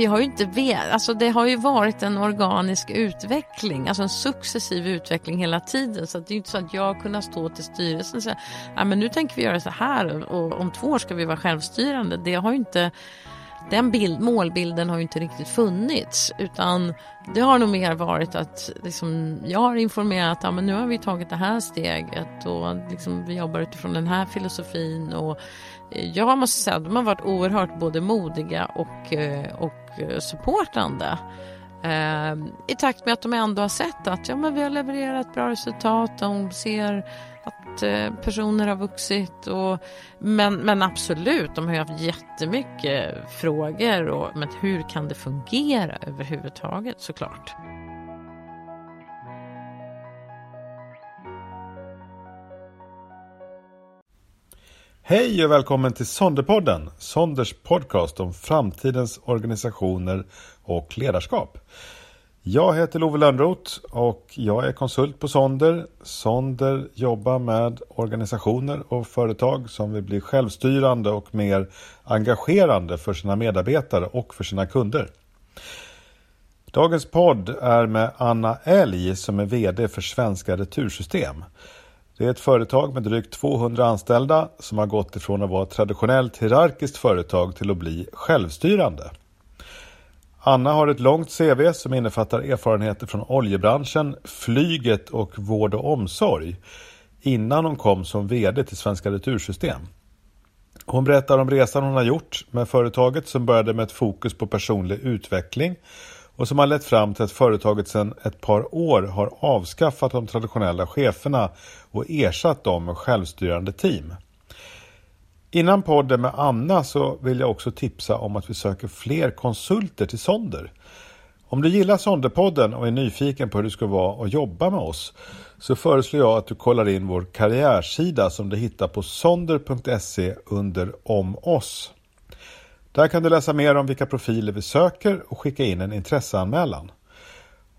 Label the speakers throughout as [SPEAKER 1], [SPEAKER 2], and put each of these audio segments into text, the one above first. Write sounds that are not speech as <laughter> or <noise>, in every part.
[SPEAKER 1] vi har ju inte vet, alltså det har ju varit en organisk utveckling, alltså en successiv utveckling hela tiden. Så det är inte så att jag har kunnat stå till styrelsen och säga, ja men nu tänker vi göra så här och om två år ska vi vara självstyrande. Det har ju inte den bild, målbilden har ju inte riktigt funnits utan det har nog mer varit att liksom, jag har informerat att ja, nu har vi tagit det här steget och liksom, vi jobbar utifrån den här filosofin och jag måste säga att de har varit oerhört både modiga och, eh, och supportande. Eh, I takt med att de ändå har sett att ja, men vi har levererat bra resultat, de ser att eh, personer har vuxit. Och, men, men absolut, de har ju haft jättemycket frågor. Och, men hur kan det fungera överhuvudtaget såklart?
[SPEAKER 2] Hej och välkommen till Sonderpodden, Sonders podcast om framtidens organisationer och ledarskap. Jag heter Love Lönnroth och jag är konsult på Sonder. Sonder jobbar med organisationer och företag som vill bli självstyrande och mer engagerande för sina medarbetare och för sina kunder. Dagens podd är med Anna Elg som är VD för Svenska Retursystem. Det är ett företag med drygt 200 anställda som har gått ifrån att vara ett traditionellt hierarkiskt företag till att bli självstyrande. Anna har ett långt CV som innefattar erfarenheter från oljebranschen, flyget och vård och omsorg innan hon kom som VD till Svenska Retursystem. Hon berättar om resan hon har gjort med företaget som började med ett fokus på personlig utveckling och som har lett fram till att företaget sedan ett par år har avskaffat de traditionella cheferna och ersatt dem med självstyrande team. Innan podden med Anna så vill jag också tipsa om att vi söker fler konsulter till Sonder. Om du gillar Sonderpodden och är nyfiken på hur det ska vara att jobba med oss så föreslår jag att du kollar in vår karriärsida som du hittar på sonder.se under om oss. Där kan du läsa mer om vilka profiler vi söker och skicka in en intresseanmälan.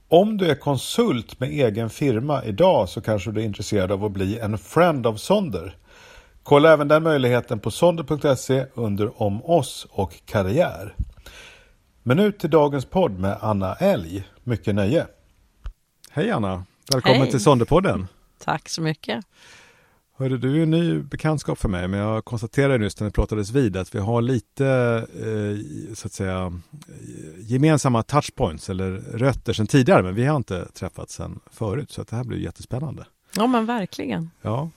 [SPEAKER 2] Om du är konsult med egen firma idag så kanske du är intresserad av att bli en friend of Sonder. Kolla även den möjligheten på sonder.se under om oss och karriär. Men nu till dagens podd med Anna Elg. Mycket nöje. Hej Anna! Välkommen Hej. till Sonderpodden.
[SPEAKER 1] Tack så mycket.
[SPEAKER 2] Hörde, du är en ny bekantskap för mig, men jag konstaterade nyss när vi pratades vid att vi har lite eh, så att säga gemensamma touchpoints eller rötter sedan tidigare, men vi har inte träffats sedan förut, så att det här blir jättespännande.
[SPEAKER 1] Ja, men verkligen.
[SPEAKER 2] Ja,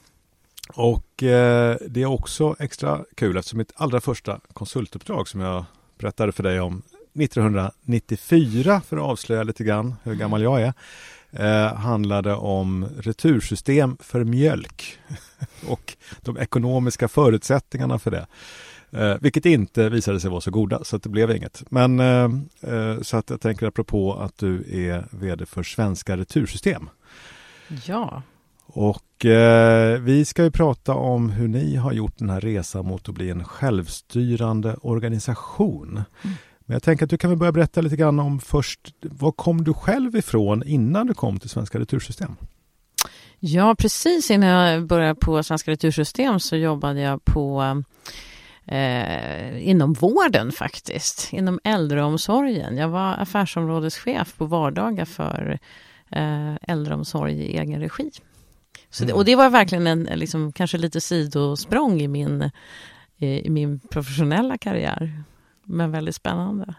[SPEAKER 2] och eh, det är också extra kul eftersom mitt allra första konsultuppdrag som jag berättade för dig om 1994 för att avslöja lite grann hur gammal jag är eh, handlade om retursystem för mjölk <laughs> och de ekonomiska förutsättningarna för det. Eh, vilket inte visade sig vara så goda, så det blev inget. Men eh, eh, så att jag tänker apropå att du är VD för Svenska Retursystem.
[SPEAKER 1] Ja.
[SPEAKER 2] Och eh, vi ska ju prata om hur ni har gjort den här resan mot att bli en självstyrande organisation. Mm. Men jag tänker att du kan väl börja berätta lite grann om först, var kom du själv ifrån innan du kom till Svenska Retursystem?
[SPEAKER 1] Ja, precis innan jag började på Svenska Retursystem så jobbade jag på eh, inom vården faktiskt, inom äldreomsorgen. Jag var affärsområdeschef på vardagar för eh, äldreomsorg i egen regi. Så det, och det var verkligen en, liksom, kanske lite sidosprång i min, i min professionella karriär. Men väldigt spännande.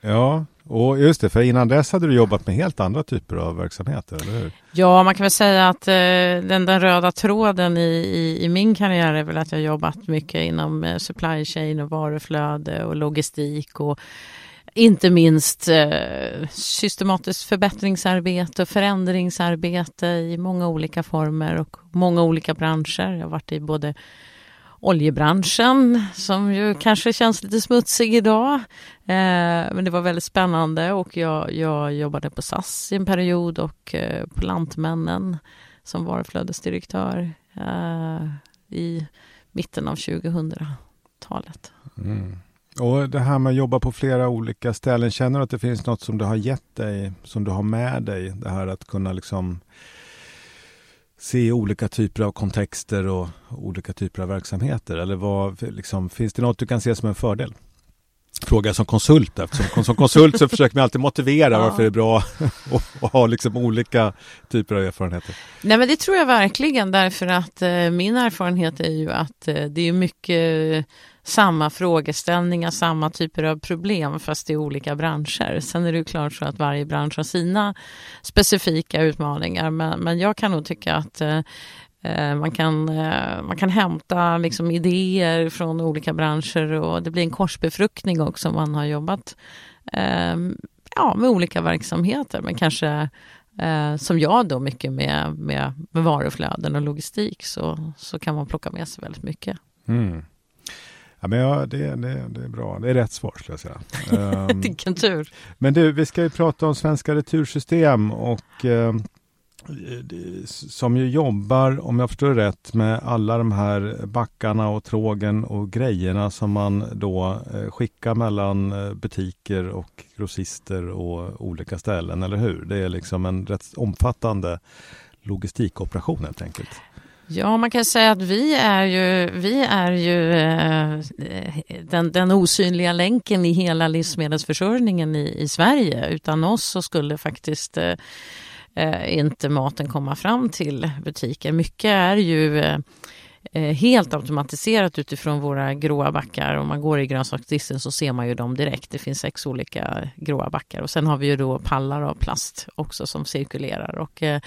[SPEAKER 2] Ja, och just det, för innan dess hade du jobbat med helt andra typer av verksamheter, eller hur?
[SPEAKER 1] Ja, man kan väl säga att eh, den, den, röda tråden i, i, i, min karriär är väl att jag jobbat mycket inom eh, supply chain och varuflöde och logistik och inte minst eh, systematiskt förbättringsarbete och förändringsarbete i många olika former och många olika branscher. Jag har varit i både oljebranschen som ju kanske känns lite smutsig idag. Eh, men det var väldigt spännande och jag, jag jobbade på SAS i en period och eh, på Lantmännen som varuflödesdirektör eh, i mitten av 2000-talet. Mm.
[SPEAKER 2] Och det här med att jobba på flera olika ställen, känner du att det finns något som du har gett dig, som du har med dig? Det här att kunna liksom se olika typer av kontexter och olika typer av verksamheter? Eller vad, liksom, finns det något du kan se som en fördel? fråga som konsult eftersom som konsult så försöker man alltid motivera <laughs>
[SPEAKER 1] Ja.
[SPEAKER 2] varför det är bra <laughs> att att ha liksom olika typer av erfarenheter.
[SPEAKER 1] Nej men det tror jag verkligen därför att eh, min erfarenhet är ju att eh, det är mycket samma frågeställningar, samma typer av problem fast i olika branscher. Sen är det ju klart så att varje bransch har sina specifika utmaningar men, men jag kan nog tycka att eh, eh, man kan, eh, man kan hämta liksom idéer från olika branscher och det blir en korsbefruktning också om man har jobbat eh, ja, med olika verksamheter men kanske eh, som jag då mycket med, med, med varuflöden och logistik så, så kan man plocka med sig väldigt mycket.
[SPEAKER 2] Mm. Ja, men ja, det, det, det är bra. Det är rätt svar skulle jag säga. <laughs> Ehm,
[SPEAKER 1] Vilken tur!
[SPEAKER 2] Men du, vi ska ju prata om svenska retursystem och eh, som ju jobbar, om jag förstår rätt, med alla de här backarna och trågen och grejerna som man då eh, skickar mellan eh, butiker och grossister och olika ställen, eller hur? Det är liksom en rätt omfattande logistikoperation helt enkelt.
[SPEAKER 1] Ja, man kan säga att vi är ju, vi är ju eh, den, den osynliga länken i hela livsmedelsförsörjningen i, i Sverige. Utan oss så skulle faktiskt eh, inte maten komma fram till butiker. Mycket är ju eh, eh, helt automatiserat utifrån våra gråa backar. Om man går i grönsaksdisken så ser man ju dem direkt. Det finns sex olika gråa backar och sen har vi ju då pallar av plast också som cirkulerar. Och, eh,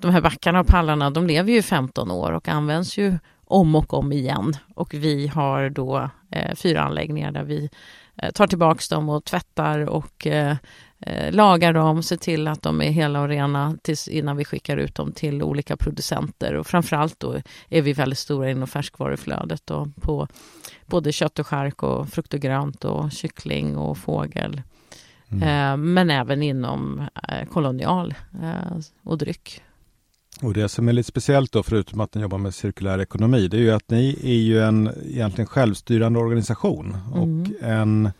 [SPEAKER 1] de här backarna och pallarna de lever ju i 15 år och används ju om och om igen. Och vi har då eh, fyra anläggningar där vi eh, tar tillbaks dem och tvättar och eh, eh, lagar dem, ser till att de är hela och rena tills, innan vi skickar ut dem till olika producenter. Och framförallt då är vi väldigt stora inom färskvaruflödet och på både kött och skärk och frukt och grönt och kyckling och fågel.
[SPEAKER 2] Mm.
[SPEAKER 1] Eh, men även inom eh, kolonial och dryck.
[SPEAKER 2] Och det som är lite speciellt då, förutom att ni jobbar med cirkulär ekonomi, det är ju att ni är ju en egentligen självstyrande organisation
[SPEAKER 1] Mm.
[SPEAKER 2] och en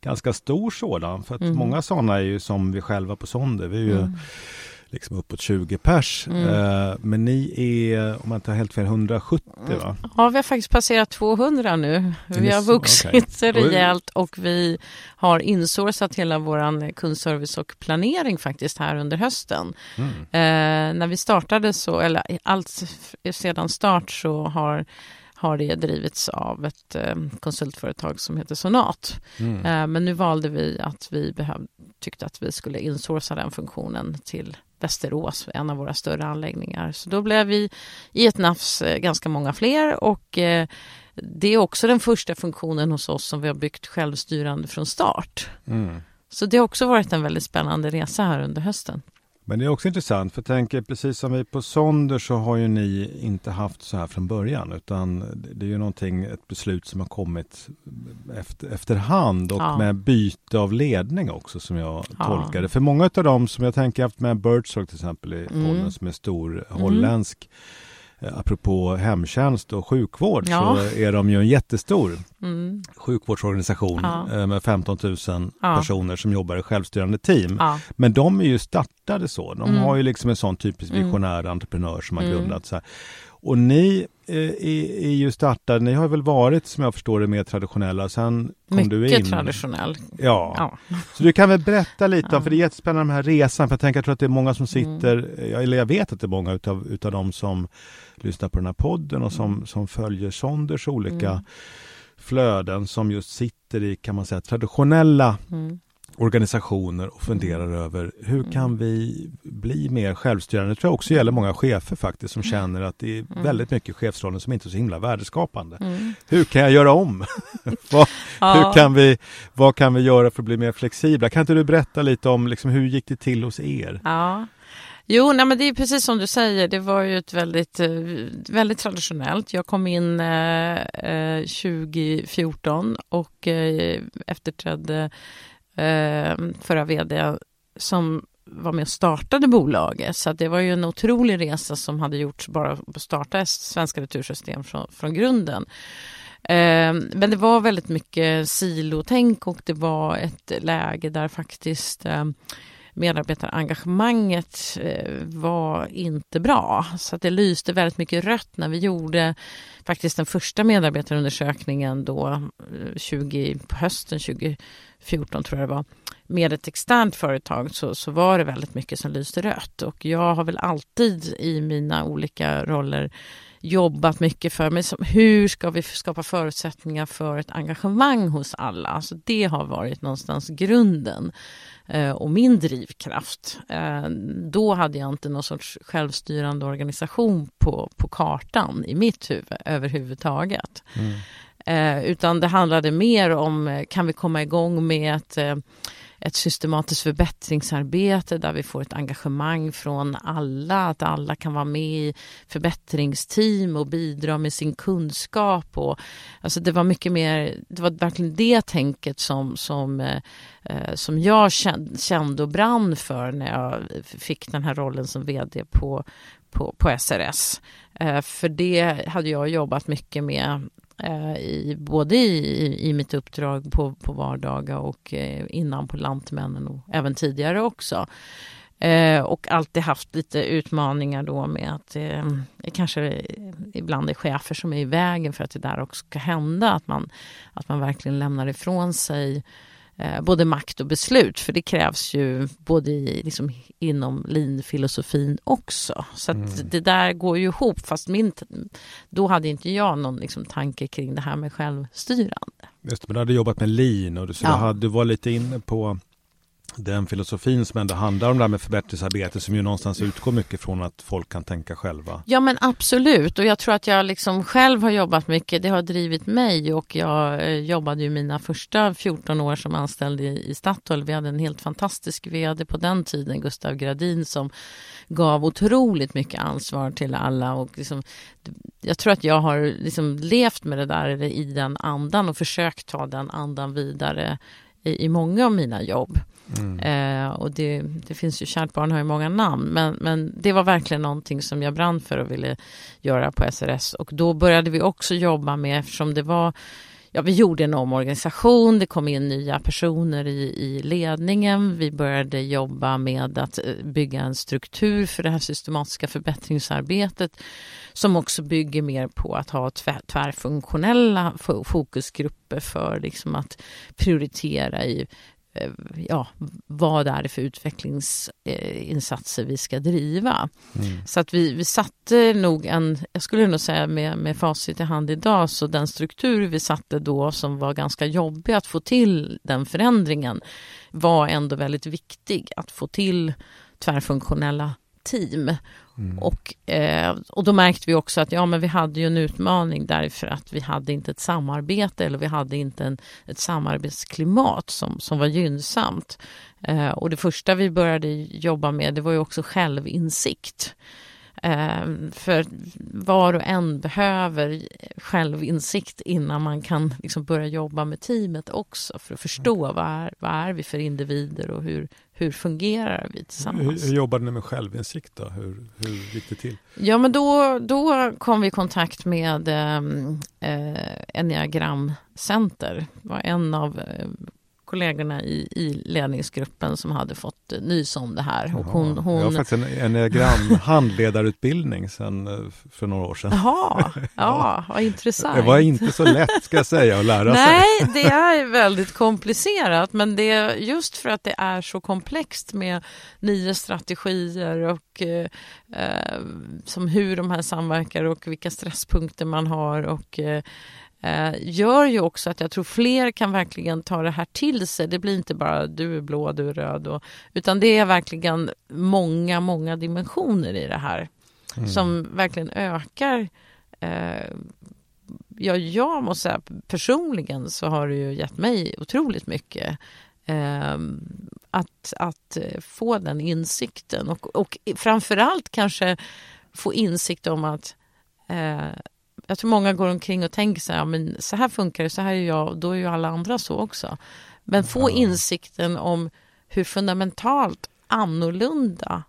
[SPEAKER 2] ganska stor sådan. För att
[SPEAKER 1] Mm.
[SPEAKER 2] många sådana är ju som vi själva på Sonder, vi är ju
[SPEAKER 1] Mm.
[SPEAKER 2] Liksom uppåt 20 pers.
[SPEAKER 1] Mm.
[SPEAKER 2] Eh, men ni är, om man inte har helt fel, 170 va?
[SPEAKER 1] Ja, vi har faktiskt passerat 200 nu. Vi har
[SPEAKER 2] så?
[SPEAKER 1] vuxit
[SPEAKER 2] Okej. <laughs>
[SPEAKER 1] rejält och vi har insourcat hela vår kundservice och planering faktiskt här under hösten.
[SPEAKER 2] Mm.
[SPEAKER 1] Eh, när vi startade så, eller allt sedan start så har har det drivits av ett eh, konsultföretag som heter Sonat.
[SPEAKER 2] Mm.
[SPEAKER 1] Eh, men nu valde vi att vi behöv, tyckte att vi skulle insourca den funktionen till Västerås, en av våra större anläggningar. Så då blev vi i ett nafs eh, ganska många fler och eh, det är också den första funktionen hos oss som vi har byggt självstyrande från start.
[SPEAKER 2] Mm.
[SPEAKER 1] Så det har också varit en väldigt spännande resa här under hösten.
[SPEAKER 2] Men det är också intressant, för jag tänker precis som vi på Sonder så har ju ni inte haft så här från början, utan det är ju någonting, ett beslut som har kommit efter, efterhand och
[SPEAKER 1] Ja.
[SPEAKER 2] med byte av ledning också som jag
[SPEAKER 1] Ja.
[SPEAKER 2] tolkar det. För många av dem som jag tänker haft med Birdsrock till exempel i
[SPEAKER 1] Mm.
[SPEAKER 2] podden som är stor holländsk, eh, apropå hemtjänst och sjukvård
[SPEAKER 1] Ja.
[SPEAKER 2] så är de ju en jättestor
[SPEAKER 1] Mm.
[SPEAKER 2] sjukvårdsorganisation
[SPEAKER 1] Ja.
[SPEAKER 2] eh, med 15 000
[SPEAKER 1] Ja.
[SPEAKER 2] personer som jobbar i självstyrande team. Men de är ju startade så. De
[SPEAKER 1] Mm.
[SPEAKER 2] har ju liksom en sån typisk
[SPEAKER 1] Mm.
[SPEAKER 2] visionär entreprenör som har
[SPEAKER 1] Mm.
[SPEAKER 2] grundat så här. Och ni eh, är, är ju startade, ni har väl varit som jag förstår det mer traditionella. Sen kom du
[SPEAKER 1] Mycket
[SPEAKER 2] in.
[SPEAKER 1] traditionell.
[SPEAKER 2] Ja.
[SPEAKER 1] Ja.
[SPEAKER 2] så du kan väl berätta lite
[SPEAKER 1] Ja.
[SPEAKER 2] om, för det är jättespännande den här resan. För jag tänker jag tror att det är många som
[SPEAKER 1] Mm.
[SPEAKER 2] sitter, eh, eller jag vet att det är många utav, utav de som lyssnar på den här podden och som, som följer Sonders olika
[SPEAKER 1] Mm.
[SPEAKER 2] flöden som just sitter i, kan man säga, traditionella
[SPEAKER 1] Mm.
[SPEAKER 2] Organisationer och funderar över hur
[SPEAKER 1] Mm.
[SPEAKER 2] kan vi bli mer självstyrande? Det tror jag också gäller många chefer faktiskt som känner att det är
[SPEAKER 1] Mm.
[SPEAKER 2] väldigt mycket chefsrollen som inte är så himla värdeskapande.
[SPEAKER 1] Mm.
[SPEAKER 2] Hur kan jag göra om? <laughs> vad,
[SPEAKER 1] Ja.
[SPEAKER 2] hur kan vi, vad kan vi göra för att bli mer flexibla? Kan inte du berätta lite om liksom, hur gick det till hos er?
[SPEAKER 1] Ja. Jo, nej, men det är precis som du säger. Det var ju ett väldigt, eh, väldigt traditionellt. Jag kom in eh, eh, 2014 och eh, efterträdde eh, förra vd som var med och startade bolaget. Så att det var ju en otrolig resa som hade gjorts bara att starta Svenska Retursystem från, från grunden. Eh, Men det var väldigt mycket silotänk och det var ett läge där faktiskt eh, medarbetarengagemanget eh, var inte bra. Så att det lyste väldigt mycket rött när vi gjorde faktiskt den första medarbetarundersökningen då eh, 20, på hösten 2014 tror jag det var med ett externt företag så, så var det väldigt mycket som lyste rött och jag har väl alltid i mina olika roller jobbat mycket för mig. Hur ska vi skapa förutsättningar för ett engagemang hos alla? Alltså det har varit någonstans grunden eh, och min drivkraft. Eh, då hade jag inte någon sorts självstyrande organisation på, på kartan i mitt huvud överhuvudtaget. Mm. Eh, utan det handlade mer om, kan vi komma igång med ett ett systematiskt förbättringsarbete där vi får ett engagemang från alla, att alla kan vara med i förbättringsteam och bidra med sin kunskap. Och, alltså det var mycket mer, det var verkligen det tänket som, som, eh, eh som jag kände och brann för när jag fick den här rollen som vd på, på, på SRS. Eh, för det hade jag jobbat mycket med Eh, i, både i, i mitt uppdrag på, på vardagar och eh, innan på Lantmännen och även tidigare också. Eh, och alltid haft lite utmaningar då med att eh, det kanske ibland är chefer som är i vägen för att det där också ska hända. Att man, att man verkligen lämnar ifrån sig eh, både makt och beslut. För det krävs ju både i, liksom, inom linfilosofin också. Så mm. det där går ju ihop. Fast min, då hade inte jag någon liksom, tanke kring det här med självstyrande.
[SPEAKER 2] Just men du hade jobbat med lin och du, så ja. du, hade, du var lite inne på den filosofin som ändå handlar om det här med förbättringsarbete som ju någonstans utgår mycket från att folk kan tänka själva.
[SPEAKER 1] Ja men absolut och jag tror att jag liksom själv har jobbat mycket. Det har drivit mig och jag eh, jobbade ju mina första 14 år som anställd i, i Statoil. Vi hade en helt fantastisk vd på den tiden, Gustav Gradin som gav otroligt mycket ansvar till alla och liksom, jag tror att jag har liksom levt med det där i den andan och försökt ta den andan vidare i, i många av mina jobb. Mm. Eh, och det, det, finns ju, kärt barn har ju många namn, men, men det var verkligen någonting som jag brann för och ville göra på SRS. Och då började vi också jobba med, eftersom det var Ja, vi gjorde en omorganisation, det kom in nya personer i, i ledningen. Vi började jobba med att eh, bygga en struktur för det här systematiska förbättringsarbetet som också bygger mer på att ha tvärfunktionella fokusgrupper för liksom att prioritera i ja, vad är det för utvecklingsinsatser vi ska driva. Mm. Så att vi, vi satte nog en, jag skulle nog säga med, med facit i hand idag, så den struktur vi satte då som var ganska jobbig att få till den förändringen var ändå väldigt viktig att få till tvärfunktionella team Mm. Och, eh, och då märkte vi också att ja, men vi hade ju en utmaning därför att vi hade inte ett samarbete eller vi hade inte en, ett samarbetsklimat som, som var gynnsamt. Eh, och det första vi började jobba med det var ju också självinsikt. Eh, för var och en behöver självinsikt innan man kan liksom börja jobba med teamet också för att förstå mm. vad är, vad är vi för individer och hur, hur fungerar vi tillsammans.
[SPEAKER 2] Hur, hur jobbade ni med självinsikt då? Hur, hur gick det till?
[SPEAKER 1] Ja men då, då kom vi i kontakt med ehm, eh, Enneagramcenter. var en av eh, kollegorna i, i ledningsgruppen som hade fått eh, nys om det här. Och hon, hon...
[SPEAKER 2] Jag har faktiskt en enneagramhandledarutbildning <laughs> sen, eh, för några år sedan.
[SPEAKER 1] Jaha, <laughs> ja, vad intressant.
[SPEAKER 2] Det var inte så lätt ska jag säga att lära
[SPEAKER 1] sig. Nej, det är väldigt komplicerat, men det är just för att det är så komplext med nio strategier och eh, eh som hur de här samverkar och vilka stresspunkter man har och eh, gör ju också att jag tror fler kan verkligen ta det här till sig. Det blir inte bara du är blå, du är röd. Och, utan det är verkligen många, många dimensioner i det här mm. som verkligen ökar eh, Ja, jag måste säga personligen så har det ju gett mig otroligt mycket eh, att, att få den insikten och, och framförallt kanske få insikt om att eh, jag tror många går omkring och tänker så här, men så här funkar det, så här är jag, då är ju alla andra så också. Men få insikten om hur fundamentalt annorlunda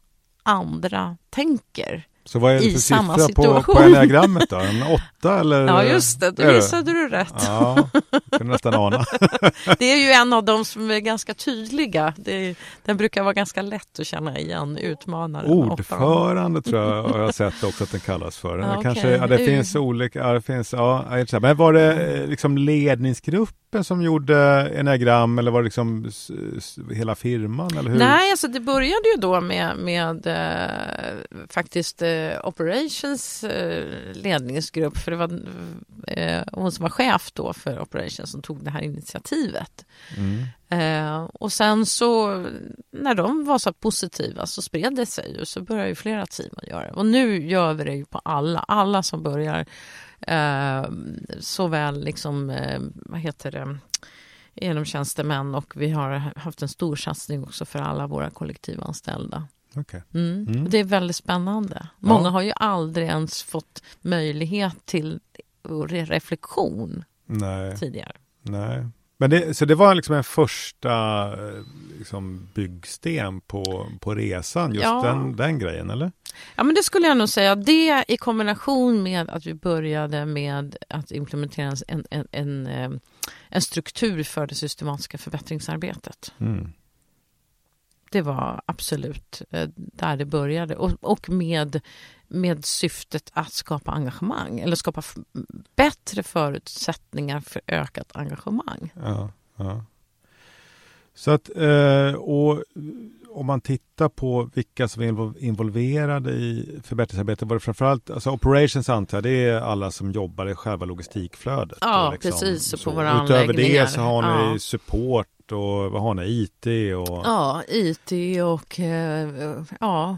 [SPEAKER 1] andra tänker.
[SPEAKER 2] Så vad är det för siffra på, på enneagrammet då? En <laughs> åtta eller?
[SPEAKER 1] Ja, just det. Då visade du rätt.
[SPEAKER 2] Ja, kunde nästan ana. <laughs>
[SPEAKER 1] Det är ju en av dem som är ganska tydliga. Det, den brukar vara ganska lätt att känna igen, utmanaren.
[SPEAKER 2] Ordförande tror jag har jag <laughs> sett också att den kallas för.
[SPEAKER 1] Ja,
[SPEAKER 2] Kanske,
[SPEAKER 1] okej.
[SPEAKER 2] ja, det finns olika, ja, det finns, ja, men var det eh, liksom ledningsgruppen som gjorde enneagram eller var det liksom hela firman? Eller hur?
[SPEAKER 1] Nej, alltså det började ju då med, med eh, faktiskt eh, Operations eh, ledningsgrupp för var eh, hon som var chef då för Operations som tog det här initiativet.
[SPEAKER 2] Mm.
[SPEAKER 1] Eh, och sen så när de var så positiva så spred det sig ju så började ju flera team att göra det. Och nu gör vi det ju på alla, alla som börjar eh, såväl liksom, eh, vad heter det, genom tjänstemän och vi har haft en stor satsning också för alla våra kollektivanställda.
[SPEAKER 2] Okej.
[SPEAKER 1] Mm.
[SPEAKER 2] Mm.
[SPEAKER 1] Det är väldigt spännande.
[SPEAKER 2] Ja.
[SPEAKER 1] Många har ju aldrig ens fått möjlighet till re- reflektion
[SPEAKER 2] Nej,
[SPEAKER 1] tidigare.
[SPEAKER 2] nej. Men det, så det var liksom en första eh, liksom byggsten på, på resan, just
[SPEAKER 1] Ja.
[SPEAKER 2] den, den grejen, eller?
[SPEAKER 1] Ja, men det skulle jag nog säga. Det i kombination med att vi började med att implementera en, en, en, eh, en struktur för det systematiska förbättringsarbetet.
[SPEAKER 2] Mm.
[SPEAKER 1] Det var absolut eh, där det började. Och, och med, med syftet att skapa engagemang eller skapa bättre förutsättningar för ökat engagemang.
[SPEAKER 2] Ja, ja. Så att, eh, och om man tittar på vilka som är invol- involverade i förbättringsarbetet, var det framförallt, alltså operations antar jag, det är alla som jobbar i själva logistikflödet?
[SPEAKER 1] Ja,
[SPEAKER 2] liksom
[SPEAKER 1] precis, på våra
[SPEAKER 2] Utöver det så har ni
[SPEAKER 1] Ja.
[SPEAKER 2] support och vad har ni, IT och...
[SPEAKER 1] Ja, IT och eh, ja,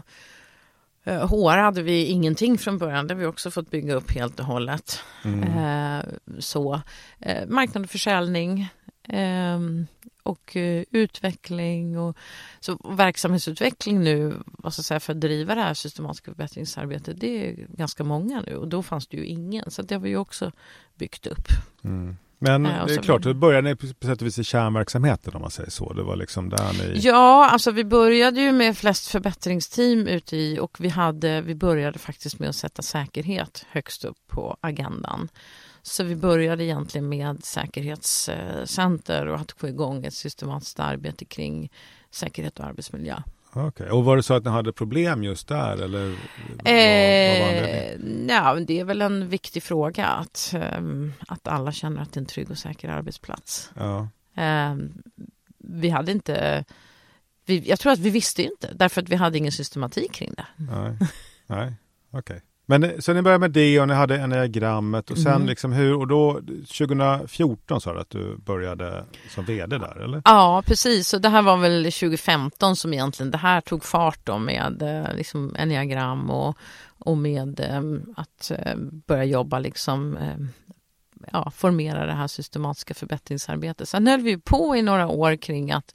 [SPEAKER 1] eh, HR hade vi ingenting från början. Det har vi också fått bygga upp helt och hållet.
[SPEAKER 2] Mm.
[SPEAKER 1] Eh, så, eh, marknad och försäljning ehm, och eh, utveckling och så verksamhetsutveckling nu vad ska jag säga, för att driva det här systematiska förbättringsarbetet det är ganska många nu och då fanns det ju ingen så det har vi också byggt upp.
[SPEAKER 2] Mm. Men det är klart, då började ni på sätt och vis i kärnverksamheten om man säger så. Det var liksom där ni...
[SPEAKER 1] Ja, alltså vi började ju med flest förbättringsteam ute i och vi, hade, vi började faktiskt med att sätta säkerhet högst upp på agendan. Så vi började egentligen med säkerhetscenter och att få igång ett systematiskt arbete kring säkerhet och arbetsmiljö.
[SPEAKER 2] Okej. Och var det så att ni hade problem just där eller? vad, vad?
[SPEAKER 1] Eh, ja, det är väl en viktig fråga att, ehm, att alla känner att det är en trygg och säker arbetsplats.
[SPEAKER 2] Ja.
[SPEAKER 1] Ehm, vi hade inte, vi, jag tror att vi visste inte därför att vi hade ingen systematik kring det.
[SPEAKER 2] Nej, <laughs> nej, okej. Men eh, så ni började med det och ni hade enneagrammet och sen
[SPEAKER 1] Mm.
[SPEAKER 2] liksom hur, och då 2014 sa du att du började som vd där eller?
[SPEAKER 1] Ja, precis. Och det här var väl 2015 som egentligen det här tog fart då med eh, liksom enneagram och, och med eh, att börja jobba liksom ja, formera det här systematiska förbättringsarbetet. Sen höll vi på i några år kring att